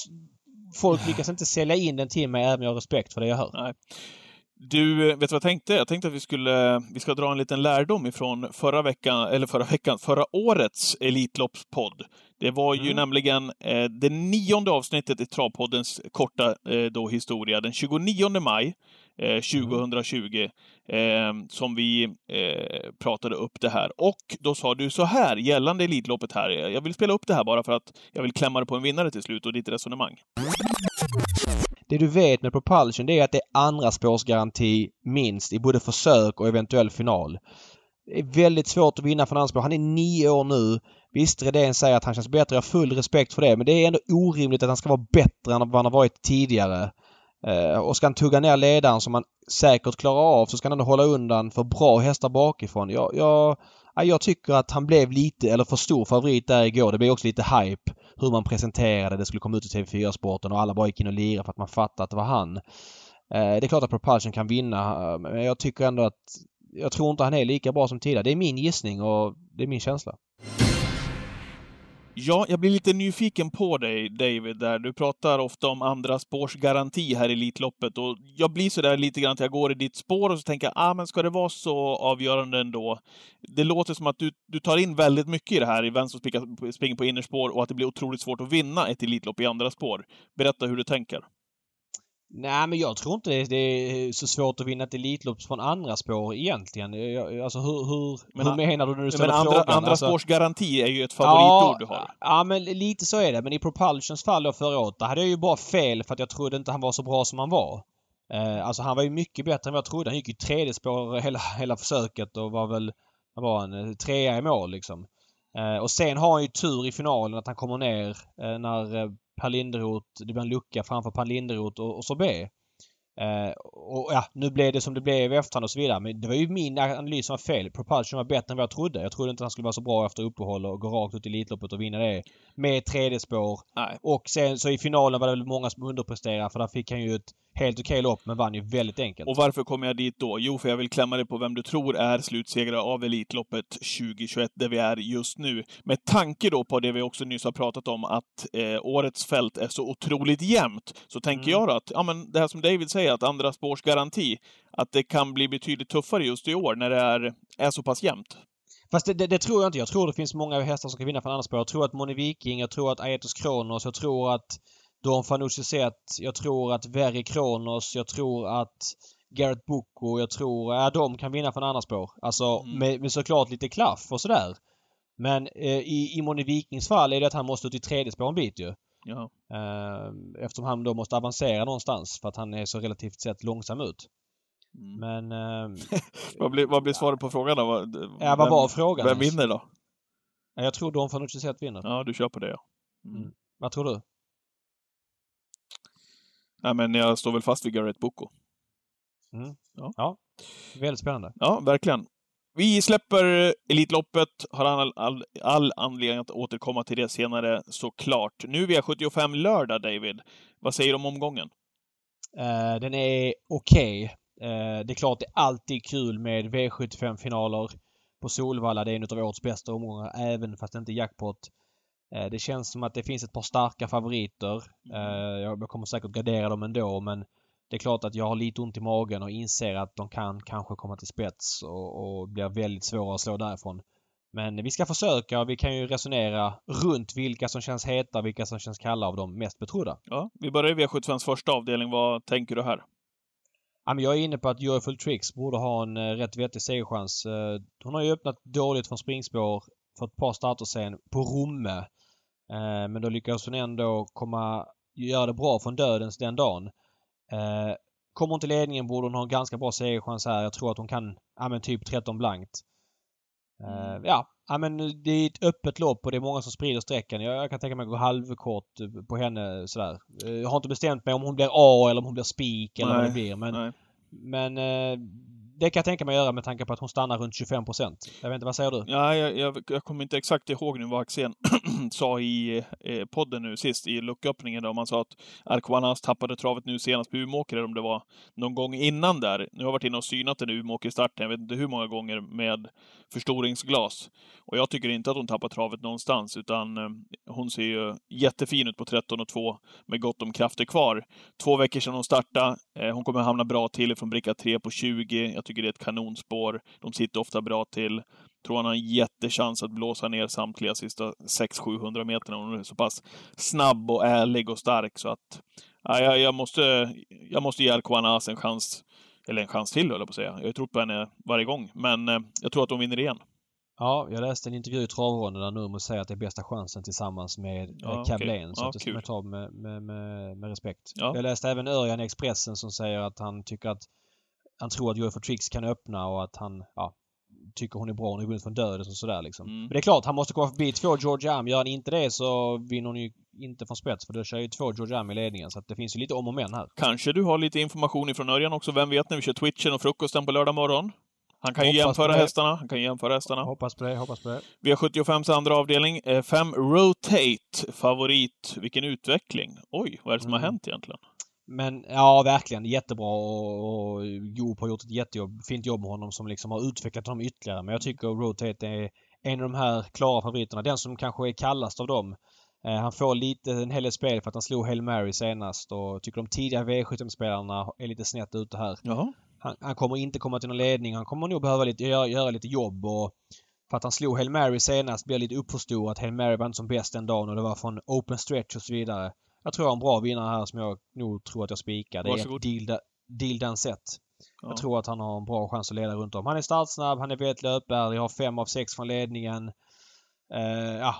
folk lyckas inte sälja in den till mig även om jag har respekt för det jag hör. Nej. Du, vet du vad jag tänkte? Jag tänkte att vi skulle vi ska dra en liten lärdom ifrån förra veckan, eller förra veckan, förra årets Elitloppspodd. Det var ju mm. nämligen eh, det nionde avsnittet i Travpoddens korta eh, då, historia, den 29 maj eh, 2020, mm. eh, som vi eh, pratade upp det här. Och då sa du så här, gällande Elitloppet här, jag vill spela upp det här bara för att jag vill klämma det på en vinnare till slut och ditt resonemang. Det du vet med Propulsion det är att det är andra spårsgaranti minst i både försök och eventuell final. Det är väldigt svårt att vinna från anspråk. Han är nio år nu. Visst, Redén säger att han känns bättre. Jag har full respekt för det. Men det är ändå orimligt att han ska vara bättre än vad han har varit tidigare. Eh, och ska han tugga ner ledaren som han säkert klarar av så ska han ändå hålla undan för bra hästar bakifrån. Jag, jag, jag tycker att han blev lite, eller för stor favorit där igår. Det blev också lite hype hur man presenterade. Det skulle komma ut i TV4-sporten och alla bara gick in och lirade för att man fattade att det var han. Eh, det är klart att Propulsion kan vinna eh, men jag tycker ändå att jag tror inte han är lika bra som tidigare. Det är min gissning och det är min känsla. Ja, jag blir lite nyfiken på dig, David, där du pratar ofta om andra spårs garanti här i Elitloppet och jag blir så där lite grann att jag går i ditt spår och så tänker jag, ah, men ska det vara så avgörande ändå? Det låter som att du, du tar in väldigt mycket i det här, i vem som springer på innerspår och att det blir otroligt svårt att vinna ett Elitlopp i andra spår. Berätta hur du tänker. Nej men jag tror inte det är så svårt att vinna ett Elitlopp från andra spår egentligen. Alltså hur, hur, men, hur menar du när du ställer men andra, frågan? Andra alltså, spårs garanti är ju ett favoritord ja, du har. Ja men lite så är det. Men i Propulsions fall då förra året, där hade jag ju bara fel för att jag trodde inte han var så bra som han var. Eh, alltså han var ju mycket bättre än vad jag trodde. Han gick ju tredje spår hela, hela försöket och var väl, han var en eh, trea i mål liksom. Eh, och sen har han ju tur i finalen att han kommer ner eh, när eh, Per Linderoth, det blir en lucka framför Per Linderoth och, och Sorbet. Eh, och ja, nu blev det som det blev i efterhand och så vidare. Men det var ju min analys som var fel. Propulsion var bättre än vad jag trodde. Jag trodde inte han skulle vara så bra efter uppehåll och gå rakt ut i Elitloppet och vinna det. Med tredje spår. Nej. Och sen så i finalen var det väl många som underpresterade för där fick han ju ett helt okej lopp men vann ju väldigt enkelt. Och varför kommer jag dit då? Jo, för jag vill klämma dig på vem du tror är slutsegrare av Elitloppet 2021, där vi är just nu. Med tanke då på det vi också nyss har pratat om, att eh, årets fält är så otroligt jämnt, så tänker mm. jag att, ja men det här som David säger, att andra spårs garanti, att det kan bli betydligt tuffare just i år när det är, är så pass jämnt. Fast det, det, det, tror jag inte. Jag tror det finns många hästar som kan vinna från andra spår. Jag tror att Moni Viking, jag tror att Aetos Kronos, jag tror att Don Fanucci sett. Jag tror att Verry Kronos, jag tror att Garrett Boko, jag tror, ja de kan vinna från andra spår. Alltså mm. med, med såklart lite klaff och sådär. Men eh, i, i Moni Vikings fall är det att han måste ut i tredje spår en bit ju. Ja. Eh, eftersom han då måste avancera någonstans för att han är så relativt sett långsam ut. Mm. Men... Eh, vad, blir, vad blir svaret på frågan då? Ja, vad var frågan? Vem vinner då? Ja, jag tror Don Fanucci sett vinner. Ja, du kör på det ja. Mm. mm. Vad tror du? Nej, men jag står väl fast vid Garrett Boko. Mm. Ja. ja. Väldigt spännande. Ja, verkligen. Vi släpper Elitloppet, har all, all, all anledning att återkomma till det senare såklart. Nu är V75 lördag, David. Vad säger du om omgången? Uh, den är okej. Okay. Uh, det är klart det är alltid kul med V75-finaler på Solvalla. Det är en av årets bästa omgångar även fast det inte är jackpot. Uh, det känns som att det finns ett par starka favoriter. Jag kommer säkert gardera dem ändå men det är klart att jag har lite ont i magen och inser att de kan kanske komma till spets och, och blir väldigt svåra att slå därifrån. Men vi ska försöka och vi kan ju resonera runt vilka som känns heta och vilka som känns kalla av de mest betrodda. Ja, vi börjar i V75s första avdelning. Vad tänker du här? Ja, men jag är inne på att Joyful Tricks borde ha en uh, rätt vettig segerchans. Hon har ju öppnat dåligt från springspår för ett par starter sen på Romme. Uh, men då lyckades hon ändå komma göra det bra från dödens den dagen. Eh, kommer till ledningen borde hon ha en ganska bra segerchans här. Jag tror att hon kan, ja men typ 13 blankt. Eh, mm. ja, ja men det är ett öppet lopp och det är många som sprider sträckan. Jag, jag kan tänka mig att gå halvkort på henne sådär. Eh, jag har inte bestämt mig om hon blir A eller om hon blir spik eller Nej. vad det blir. Men, Nej. men eh, det kan jag tänka mig att göra med tanke på att hon stannar runt 25 procent. Jag vet inte, vad säger du? Ja, jag, jag, jag kommer inte exakt ihåg nu vad Axén sa i eh, podden nu sist, i lucköppningen då. Man sa att Arquanas tappade travet nu senast på Umeåker, om det var någon gång innan där. Nu har jag varit inne och synat den Umeåker-starten, jag vet inte hur många gånger, med förstoringsglas. Och jag tycker inte att hon tappar travet någonstans, utan eh, hon ser ju jättefin ut på 13 och 2 med gott om krafter kvar. Två veckor sedan hon startade. Eh, hon kommer hamna bra till från bricka 3 på 20. Jag tycker det är ett kanonspår. De sitter ofta bra till. Tror han har en jättechans att blåsa ner samtliga sista 600-700 meterna. Hon är så pass snabb och ärlig och stark så att ja, jag, jag måste, jag måste ge Arquanas en chans. Eller en chans till, höll jag på att säga. Jag trott på henne varje gång, men eh, jag tror att hon vinner igen. Ja, jag läste en intervju i travronden där Nurmos säger att det är bästa chansen tillsammans med ja, Cablain. Okay. Så ja, det ska man ta med, med, med, med respekt. Ja. Jag läste även Örjan i Expressen som säger att han tycker att han tror att UFO Tricks kan öppna och att han ja, tycker hon är bra. Hon har vunnit från döden och sådär liksom. Mm. Men det är klart, han måste komma förbi två Georgia Am. Gör han inte det så vinner hon ju inte från spets för då kör ju två Georgia Am i ledningen. Så att det finns ju lite om och men här. Kanske du har lite information ifrån Örjan också. Vem vet när vi kör Twitchen och frukosten på lördag morgon? Han kan ju jämföra hästarna. Han kan jämföra hästarna. Hoppas på det, hoppas på det. V75 andra avdelning. 5 eh, Rotate, favorit. Vilken utveckling. Oj, vad är det som mm. har hänt egentligen? Men ja, verkligen jättebra och, och Goop har gjort ett jättejobb, fint jobb med honom som liksom har utvecklat honom ytterligare. Men jag tycker Rotate är en av de här klara favoriterna. Den som kanske är kallast av dem. Eh, han får lite, en hel del spel för att han slog Hail Mary senast och tycker de tidiga V75-spelarna är lite snett ute här. Han, han, kommer inte komma till någon ledning. Han kommer nog behöva lite, göra, göra lite jobb och för att han slog Hail Mary senast blir lite uppförstorat. Hail Mary var inte som bäst den dagen och det var från open stretch och så vidare. Jag tror jag har en bra vinnare här som jag nog tror att jag spikar. Det är Deal, Deal Dansett. Ja. Jag tror att han har en bra chans att leda runt om. Han är startsnabb, han är väldigt löpärlig, har fem av sex från ledningen. Uh, ja,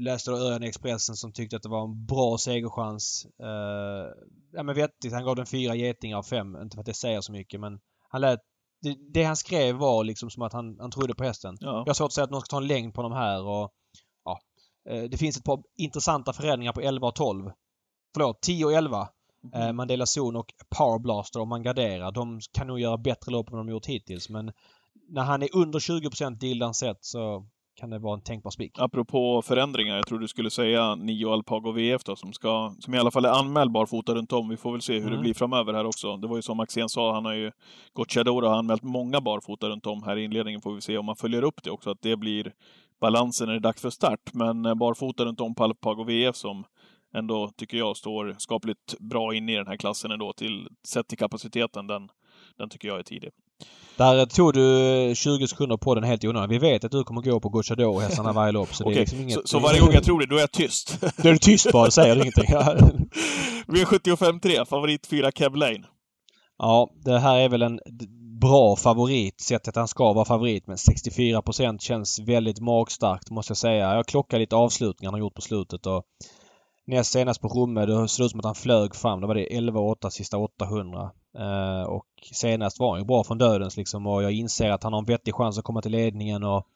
läste då Örjan Expressen som tyckte att det var en bra segerchans. Uh, ja men vettigt. Han gav den fyra getingar av fem. Inte för att det säger så mycket men han lät... Det, det han skrev var liksom som att han, han trodde på hästen. Ja. Jag har svårt att säga att någon ska ta en längd på de här och... Ja. Uh, det finns ett par intressanta förändringar på 11 och 12 förlåt, 10 och 11. Mm. Eh, Mandela Zon och Power Blaster om man garderar. De kan nog göra bättre lopp än de gjort hittills men när han är under 20 Dildan sett så kan det vara en tänkbar spik. Apropå förändringar, jag tror du skulle säga Nio Alpago VF då, som, ska, som i alla fall är anmäld barfota runt om. Vi får väl se hur mm. det blir framöver här också. Det var ju som Axén sa, han har ju gått Chadora har anmält många barfota runt om här i inledningen. Får vi se om man följer upp det också, att det blir balansen när det är dags för start. Men eh, barfota runt om på Alpago VF som ändå, tycker jag, står skapligt bra in i den här klassen ändå. Till, sett till kapaciteten, den, den tycker jag är tidig. Där tog du 20 sekunder på den helt i onödan. Vi vet att du kommer gå på Gucciador-hästarna varje lopp. Så, okay. liksom inget... så, så varje gång jag tror det, då är jag tyst? då är du tyst bara, säger ingenting. V75 3, favorit 4 Kev Lane. Ja, det här är väl en bra favorit sett att han ska vara favorit. Men 64% känns väldigt magstarkt måste jag säga. Jag klockar lite avslutningar han har gjort på slutet och Näst senast på Romme, det såg ut som att han flög fram. Då var det 11-8 sista 800. Eh, och senast var han ju bra från dödens liksom och jag inser att han har en vettig chans att komma till ledningen och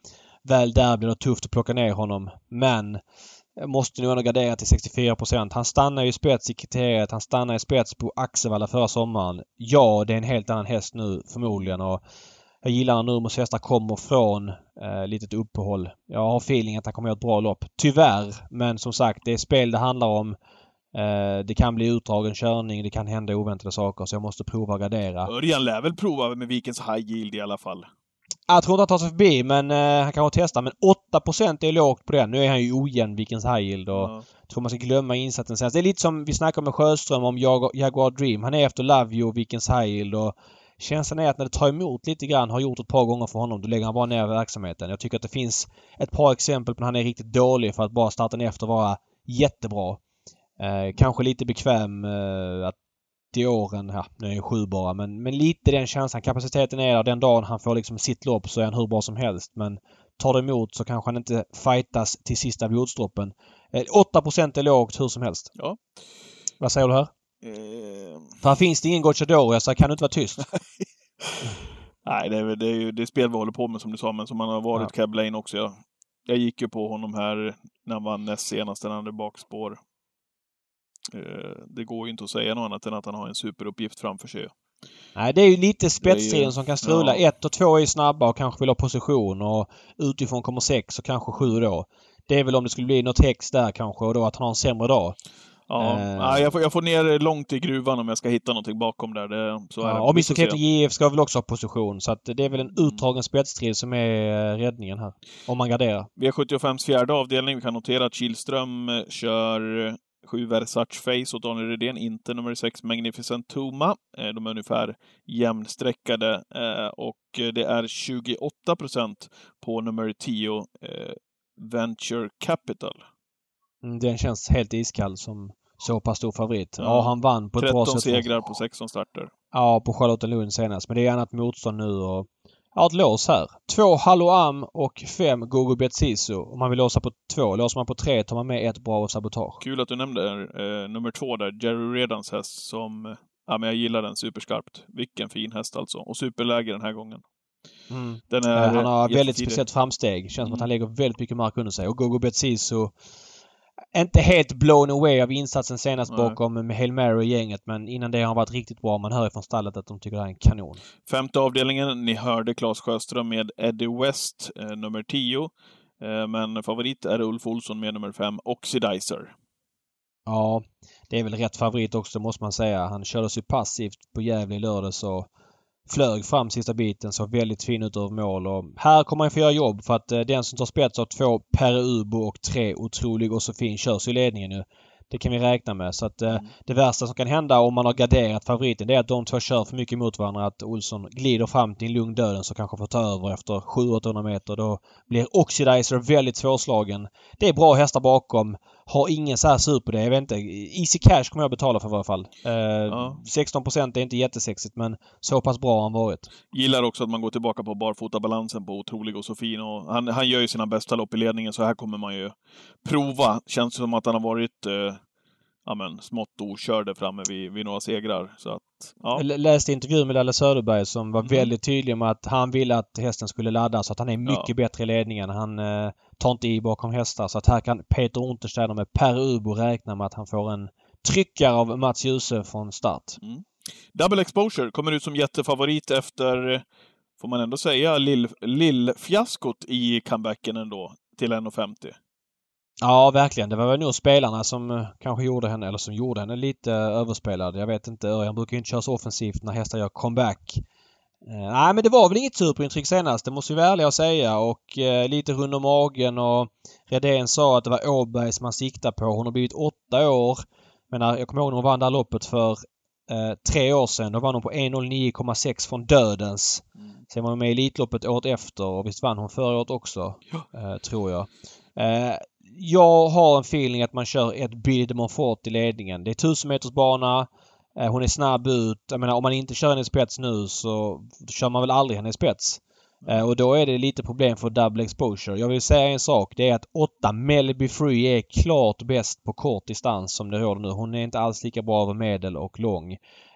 väl där blir det tufft att plocka ner honom. Men måste nog ändå gardera till 64% Han stannar ju i spets i kriteriet. Han stannar i spets på Axevalla förra sommaren. Ja, det är en helt annan häst nu förmodligen. Och jag gillar när Nurmos hästar kommer från eh, litet uppehåll. Jag har feeling att han kommer göra ett bra lopp. Tyvärr. Men som sagt, det är spel det handlar om. Eh, det kan bli utdragen körning. Det kan hända oväntade saker. Så jag måste prova att gardera. Örjan lär väl prova med Vikens High Yield i alla fall? Jag tror inte han tar sig förbi men eh, han kanske testar. Men 8% är lågt på den. Nu är han ju ojämn Vikens High Yield och ja. tror man ska glömma insatsen sen. Det är lite som vi snackade med Sjöström om Jaguar Dream. Han är efter Love You och Vikens High Yield och Känslan är att när det tar emot lite grann, har gjort ett par gånger för honom, då lägger han bara ner verksamheten. Jag tycker att det finns ett par exempel på när han är riktigt dålig för att bara starta efter vara jättebra. Eh, kanske lite bekväm eh, att i åren, ja nu är han sju bara, men, men lite den känslan. Kapaciteten är där. Den dagen han får liksom sitt lopp så är han hur bra som helst. Men tar det emot så kanske han inte fightas till sista blodsdroppen. Eh, 8% är lågt hur som helst. Ja. Vad säger du här? Eh... För här finns det ingen Gocciadoro så kan du inte vara tyst. Nej, det är, det är ju det är spel vi håller på med som du sa, men som han har varit ja. Cab Lane också. Jag, jag gick ju på honom här när han vann näst senast, när han hade bakspår. Eh, det går ju inte att säga något annat än att han har en superuppgift framför sig. Nej, det är ju lite spetstiden som kan strula. Ja. Ett och två är snabba och kanske vill ha position och utifrån kommer sex och kanske sju då. Det är väl om det skulle bli något häx där kanske och då att han har en sämre dag. Ja, eh. jag, får, jag får ner långt i gruvan om jag ska hitta någonting bakom där. Det, så ja, är det. Och Mr Cape JF ska väl också ha position. Så att det är väl en mm. utdragen spetsstrid som är eh, räddningen här. Om man garderar. V75s fjärde avdelning. Vi kan notera att Kihlström eh, kör 7 Versace Face och Daniel Redén, inte nummer 6 Magnificent Toma. De är ungefär jämnsträckade och det är 28 procent på nummer 10 Venture Capital. Mm, den känns helt iskall som så pass stor favorit. Ja, ja han vann på ett bra sätt. 13 segrar på 16 starter. Ja, på Charlottenlund senast. Men det är annat motstånd nu och Ja, ett lås här. Två Hallo Am och fem Gogo Betsiso. Om man vill låsa på två. Låser man på tre tar man med ett bra sabotage. Kul att du nämnde eh, nummer två där, Jerry Redans häst som... Ja, men jag gillar den superskarpt. Vilken fin häst alltså. Och superläge den här gången. Mm. Den är eh, han har väldigt speciellt framsteg. Känns mm. som att han lägger väldigt mycket mark under sig. Och Gogo Betsiso inte helt blown away av insatsen senast Nej. bakom Hail Mary-gänget men innan det har han varit riktigt bra. Man hör från stallet att de tycker det här är en kanon. Femte avdelningen, ni hörde Claes Sjöström med Eddie West, eh, nummer 10. Eh, men favorit är Ulf Olsson med nummer 5, Oxidizer. Ja, det är väl rätt favorit också måste man säga. Han kördes ju passivt på Gävle i lördags och flög fram sista biten, såg väldigt fin ut över mål och här kommer han få göra jobb för att eh, den som tar spets av två Per Ubo och tre Otrolig och så fin körs i ledningen nu. Det kan vi räkna med. Så att eh, mm. det värsta som kan hända om man har garderat favoriten det är att de två kör för mycket mot varandra. Att Olsson glider fram till en lugn döden så kanske får ta över efter 700-800 meter. Då blir Oxidizer väldigt svårslagen. Det är bra hästar bakom. Har ingen så här super det. Jag vet inte. Easy Cash kommer jag betala för i alla fall. Eh, ja. 16% är inte jättesexigt men så pass bra har han varit. Gillar också att man går tillbaka på barfotabalansen på Otrolig och så fin. Och han, han gör ju sina bästa lopp i ledningen så här kommer man ju prova. Känns som att han har varit eh, ja, men, smått okörd framme vid, vid några segrar. Så att, ja. Jag läste intervju med Lalle Söderberg som var mm. väldigt tydlig med att han ville att hästen skulle laddas så att han är mycket ja. bättre i ledningen. Han eh, tar inte i bakom hästar så att här kan Peter Untersteiner med Per Ubo räkna med att han får en tryckare av Mats Djuse från start. Mm. Double Exposure kommer ut som jättefavorit efter, får man ändå säga, lill-fiaskot lill i comebacken ändå till 1,50. Ja, verkligen. Det var väl nog spelarna som eh, kanske gjorde henne, eller som gjorde henne lite överspelad. Jag vet inte. Örjan brukar ju inte köra så offensivt när hästar gör comeback. Eh, nej, men det var väl inget superintryck senast. Det måste vi vara ärliga och säga. Och eh, lite rund om magen och Redén sa att det var Åberg som han siktade på. Hon har blivit åtta år. Men jag kommer ihåg när hon vann det här loppet för eh, tre år sedan. Då vann hon på 1.09,6 från Dödens. Mm. Sen var hon med i Elitloppet året efter och visst vann hon förra året också. Ja. Eh, tror jag. Eh, jag har en feeling att man kör ett Billy de Montfort i ledningen. Det är 1000 meters bana. Eh, hon är snabb ut. Jag menar om man inte kör henne i spets nu så kör man väl aldrig henne i spets. Mm. Och då är det lite problem för double exposure. Jag vill säga en sak. Det är att 8 Melby Free är klart bäst på kort distans som det råder nu. Hon är inte alls lika bra över medel och lång.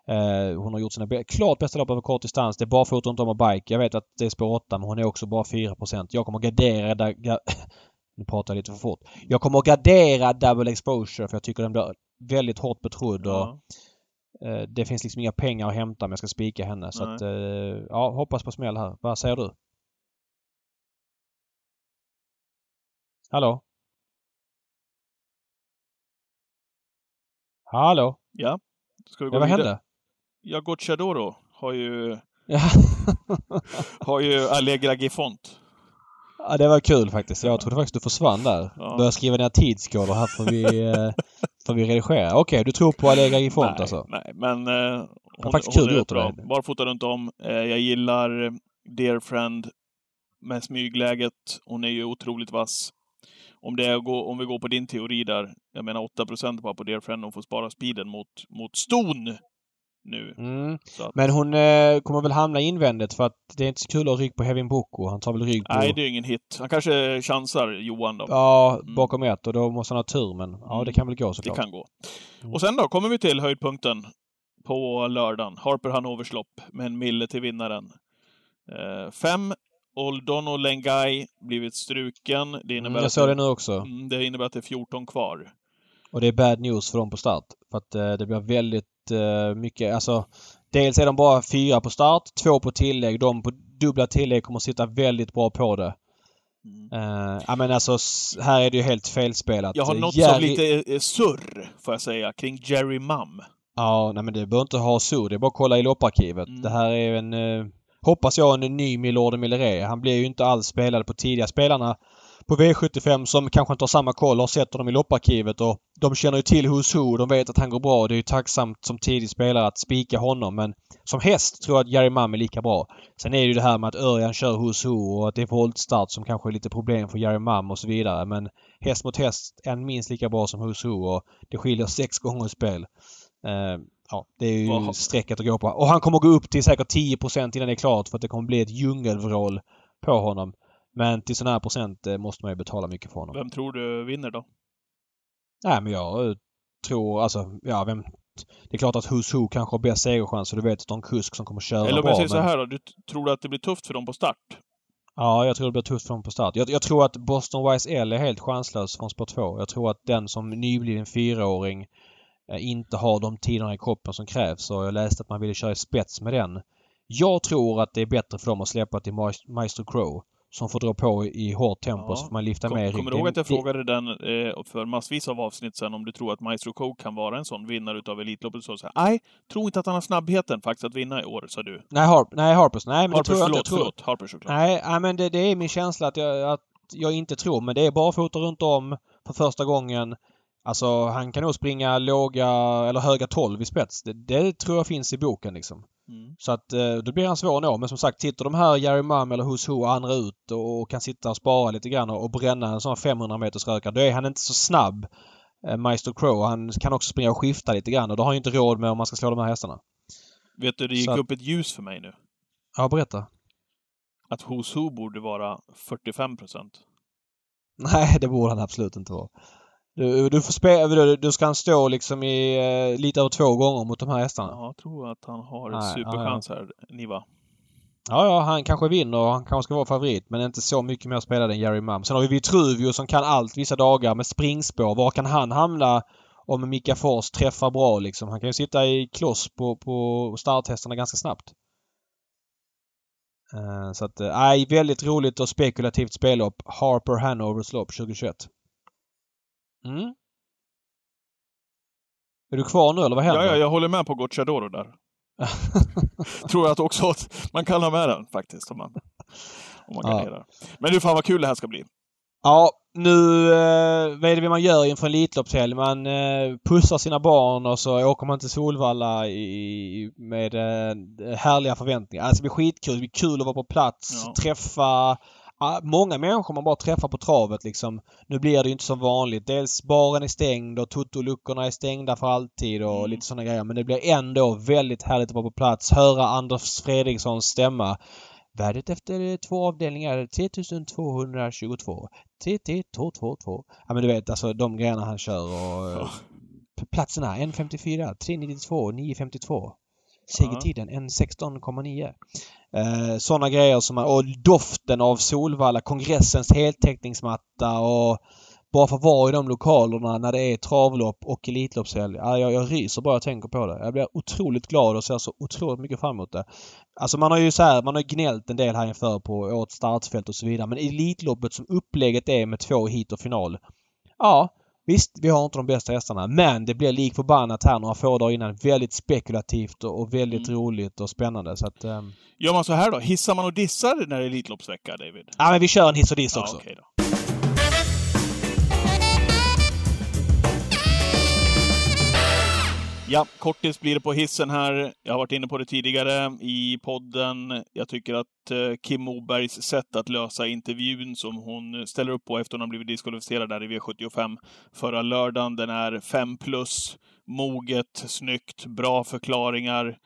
Eh, hon har gjort sina klart bästa lopp över kort distans. Det är barfota och inte om bike. Jag vet att det är spår 8 men hon är också bara 4% Jag kommer gardera Nu pratar jag lite för fort. Jag kommer att gardera double exposure för jag tycker den blir väldigt hårt betrodd och mm eh, det finns liksom inga pengar att hämta om jag ska spika henne. Så Nej. att, eh, ja, hoppas på smäll här. Vad säger du? Hallå? Hallå? Ja. Ska vi gå Ja, vad vidare? hände? Ja, Gocciadoro har ju, har ju Allegra Gifont. ja, det var kul faktiskt. Jag trodde faktiskt du försvann där. Ja. Började skriva ner tidskoder här för vi, eh, för vi redigera. Okej, du tror på Allegra i nej, alltså? Nej, men eh, hon, faktiskt kul hon är gjort bra. dig. Barfota runt om. Eh, jag gillar Dear Friend med smygläget. Hon är ju otroligt vass. Om, det är, att gå- om vi går på din teori där, jag menar 8 bara på Dear Friend, hon får spara speeden mot, mot ston nu. Mm. Att, Men hon eh, kommer väl hamna invändigt för att det är inte så kul att ha rygg på Hevin Boko. Han tar väl rygg på... nej, det är ingen hit. Han kanske chansar, Johan då. Ja, Mm. bakom ett och då måste han ha tur men ja, Mm. det kan väl gå Det såklart. kan gå. Mm. Och sen då kommer vi till höjdpunkten på lördagen. Harper Hannovers lopp med en mille till vinnaren. Eh, fem, Oldono Lengai blivit struken. Det innebär, Mm, jag såg det nu också. Mm, det innebär att det är 14 kvar. Och det är bad news för dem på start. För att eh, det blir väldigt mycket, alltså Dels är de bara fyra på start, två på tillägg. De på dubbla tillägg kommer sitta väldigt bra på det. Mm. Uh, ja men alltså här är det ju helt felspelat. Jag har nåtts Jerry- av lite eh, surr, får jag säga, kring Jerry Mum. Ja, nej men det behöver inte ha så. Det är bara att kolla i lopparkivet. Mm. Det här är en, eh, hoppas jag, en ny Milord Milleret. Han blir ju inte alls spelad på tidiga spelarna på V75 som kanske inte har samma koll har sett honom i lopparkivet och de känner ju till Who's Who. De vet att han går bra. Det är ju tacksamt som tidig spelare att spika honom men som häst tror jag att Jerry Mum är lika bra. Sen är det ju det här med att Örjan kör Who's Who och att det är voltstart som kanske är lite problem för Jerry Mum och så vidare. Men häst mot häst är han minst lika bra som Who's Who och det skiljer sex gånger spel. Eh, ja, det är ju strecket att gå på. Och han kommer gå upp till säkert 10% innan det är klart för att det kommer bli ett djungelvrål på honom. Men till sån här procent eh, måste man ju betala mycket för honom. Vem tror du vinner då? Nej men jag eh, tror alltså, ja vem... Det är klart att Who's Who kanske har bäst segerchans och du vet att de kusk som kommer köra Eller om jag säger så här då, du tror att det blir tufft för dem på start? Ja, jag tror det blir tufft för dem på start. Jag, jag tror att Boston Wise L är helt chanslös från spår 2. Jag tror att den som nybliven fyraåring eh, inte har de tiderna i kroppen som krävs och jag läste att man ville köra i spets med den. Jag tror att det är bättre för dem att släppa till Maes- Maestro Crow som får dra på i hårt tempo Ja. så får man lyfta Kom, med kommer du ihåg att jag frågade den eh, för massvis av avsnitt sen om du tror att Maestro Coke kan vara en sån vinnare utav Elitloppet? Så sa nej, tror inte att han har snabbheten faktiskt att vinna i år, sa du. Nej, Harp, nej, Harpers. Nej, men det Harpers, tror jag förlåt. Jag tror, förlåt. Harper såklart. Nej, nej men det, det är min känsla att jag, att jag inte tror. Men det är barfota runt om för första gången. Alltså han kan nog springa låga eller höga 12 i spets. Det, det tror jag finns i boken liksom. Mm. Så att eh, då blir han svår att nå. Men som sagt, tittar de här Jerry Mum eller Who's Who och andra ut och, och kan sitta och spara lite grann och, och bränna en sån 500 meters rökare. Då är han inte så snabb, eh, Maestro Crow. Han kan också springa och skifta lite grann och då har han ju inte råd med om man ska slå de här hästarna. Vet du, det gick Så upp ett ljus för mig nu. Ja, berätta. Att Who's Who borde vara 45 procent. Nej, det borde han absolut inte vara. Du, du får spela, du, du ska han stå liksom i eh, lite över två gånger mot de här hästarna. Ja, jag tror att han har Nej, superchans här, Niva. Ja, ja, han kanske vinner och han kanske ska vara favorit men inte så mycket mer spelad än Jerry Mum. Sen har vi Vitruvio som kan allt vissa dagar med springspår. Var kan han hamna om Mika Fors träffar bra liksom? Han kan ju sitta i kloss på, på starthästarna ganska snabbt. Eh, så att, eh, nej, väldigt roligt och spekulativt spellopp. Harper Hanovers lopp 2021. Mm. Är du kvar nu eller vad händer? Ja, ja, jag håller med på Gocciadoro där. tror jag att också att man kan ha med den faktiskt. Om man, om man Ja. Men du, fan vad kul det här ska bli. Ja, nu eh, vad är det man gör inför en Elitloppshelg? Man eh, pussar sina barn och så åker man till Solvalla i, med eh, härliga förväntningar. Alltså det blir skitkul. Det blir kul att vara på plats, Ja. träffa många människor man bara träffar på travet liksom. Nu blir det ju inte som vanligt. Dels baren är stängd och Toto-luckorna är stängda för alltid och Mm. lite sådana grejer. Men det blir ändå väldigt härligt att vara på plats. Höra Anders Fredrikssons stämma. Värdet efter två avdelningar 3222. TT222. Ja men du vet alltså de grejerna han kör och ja. platserna 1.54, 3.92, 9.52. Segertiden 1.16,9. Eh, Sådana grejer som man, och doften av Solvalla, kongressens heltäckningsmatta och bara för att vara i de lokalerna när det är travlopp och Elitloppshelg. Ja, jag, jag ryser bara jag tänker på det. Jag blir otroligt glad och ser så otroligt mycket fram emot det. Alltså man har ju så här, man har gnällt en del här inför på årets startfält och så vidare. Men Elitloppet som upplägget är med två hit och final. Ja, Visst, vi har inte de bästa hästarna men det blir lik förbannat här några få dagar innan. Väldigt spekulativt och väldigt mm. roligt och spännande så att... Um... Gör man så här då? Hissar man och dissar när det är Elitloppsvecka, David? Ja, men vi kör en hiss och diss också. okay Ja, kortis blir det på hissen här. Jag har varit inne på det tidigare i podden. Jag tycker att eh, Kim Mobergs sätt att lösa intervjun som hon ställer upp på efter att hon har blivit diskvalificerad där i V75 förra lördagen, den är 5 plus. Moget, snyggt, bra förklaringar.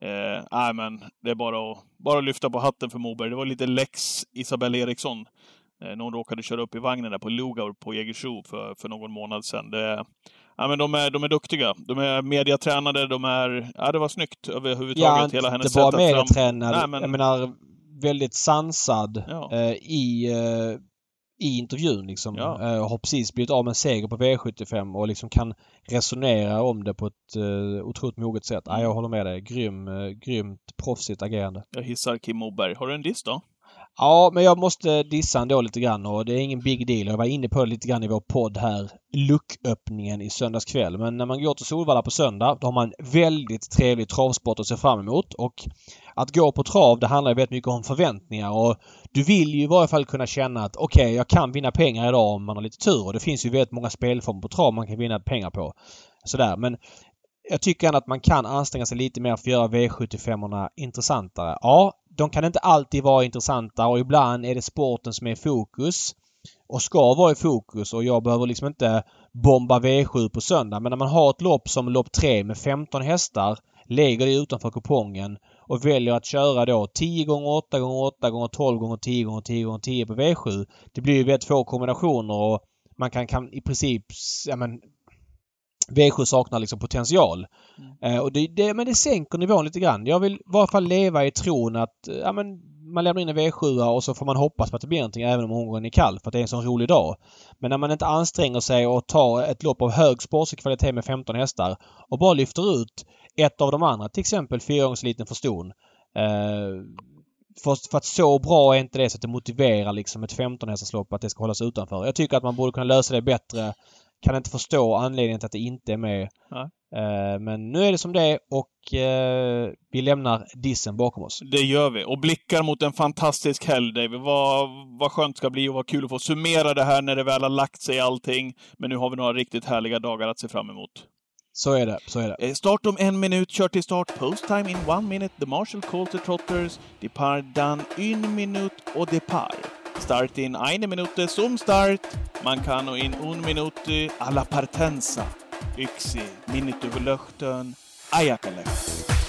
Eh, men det är bara att, bara att lyfta på hatten för Moberg. Det var lite lex Isabelle Eriksson eh, när hon råkade köra upp i vagnen där på Lugaur på Jägersro för, för någon månad sedan. Det, Ja, men de är, de är duktiga. De är mediatränade, de är... Ja, det var snyggt överhuvudtaget. Ja, hela hennes inte bara mediatränad. Nej, men... Jag menar, väldigt sansad ja. eh, i, eh, i intervjun liksom. Ja. Eh, har precis blivit av med en seger på V75 och liksom kan resonera om det på ett eh, otroligt moget sätt. Ja, jag håller med dig. Grym, eh, grymt proffsigt agerande. Jag hissar Kim Moberg. Har du en diss då? Ja, men jag måste dissa ändå lite grann och det är ingen big deal. Jag var inne på det lite grann i vår podd här. Lucköppningen i söndags kväll. Men när man går till Solvalla på söndag, då har man väldigt trevlig travsport att se fram emot. Och att gå på trav, det handlar väldigt mycket om förväntningar och du vill ju i varje fall kunna känna att okej, okay, jag kan vinna pengar idag om man har lite tur. Och det finns ju väldigt många spelformer på trav man kan vinna pengar på. Sådär, men jag tycker ändå att man kan anstränga sig lite mer för att göra V75orna intressantare. Ja, de kan inte alltid vara intressanta och ibland är det sporten som är i fokus och ska vara i fokus och jag behöver liksom inte bomba V7 på söndag. Men när man har ett lopp som lopp 3 med 15 hästar, lägger det utanför kupongen och väljer att köra då 10 gånger 8 gånger 8 gånger 12 gånger 10 gånger 10 gånger 10 på V7. Det blir ju väldigt få kombinationer och man kan, kan i princip ja, men, V7 saknar liksom potential. Mm. Eh, och det, det, men det sänker nivån lite grann. Jag vill i varje fall leva i tron att eh, ja, men man lämnar in en V7 och så får man hoppas på att det blir någonting även om omgången är kall för att det är en sån rolig dag. Men när man inte anstränger sig och tar ett lopp av hög sportslig kvalitet med 15 hästar och bara lyfter ut ett av de andra, till exempel fyraåringsliten för ston. Eh, för, för, att så bra är inte det så att det motiverar liksom ett 15 hästarslopp att det ska hållas utanför. Jag tycker att man borde kunna lösa det bättre kan inte förstå anledningen till att det inte är med. Ja. Uh, men nu är det som det är och uh, vi lämnar dissen bakom oss. Det gör vi. Och blickar mot en fantastisk helg, David. Vad, vad skönt det ska bli och vad kul att få summera det här när det väl har lagt sig allting. Men nu har vi några riktigt härliga dagar att se fram emot. Så är det, så är det. Eh, start om en minut, kör till start. Post time in one minute. The Marshall calls the trotters. Depart done in minut och depart. Start in eine Minute zum Start. Man kan in un minute alla partenza. Yksi, minute över löchten, ajakalökt.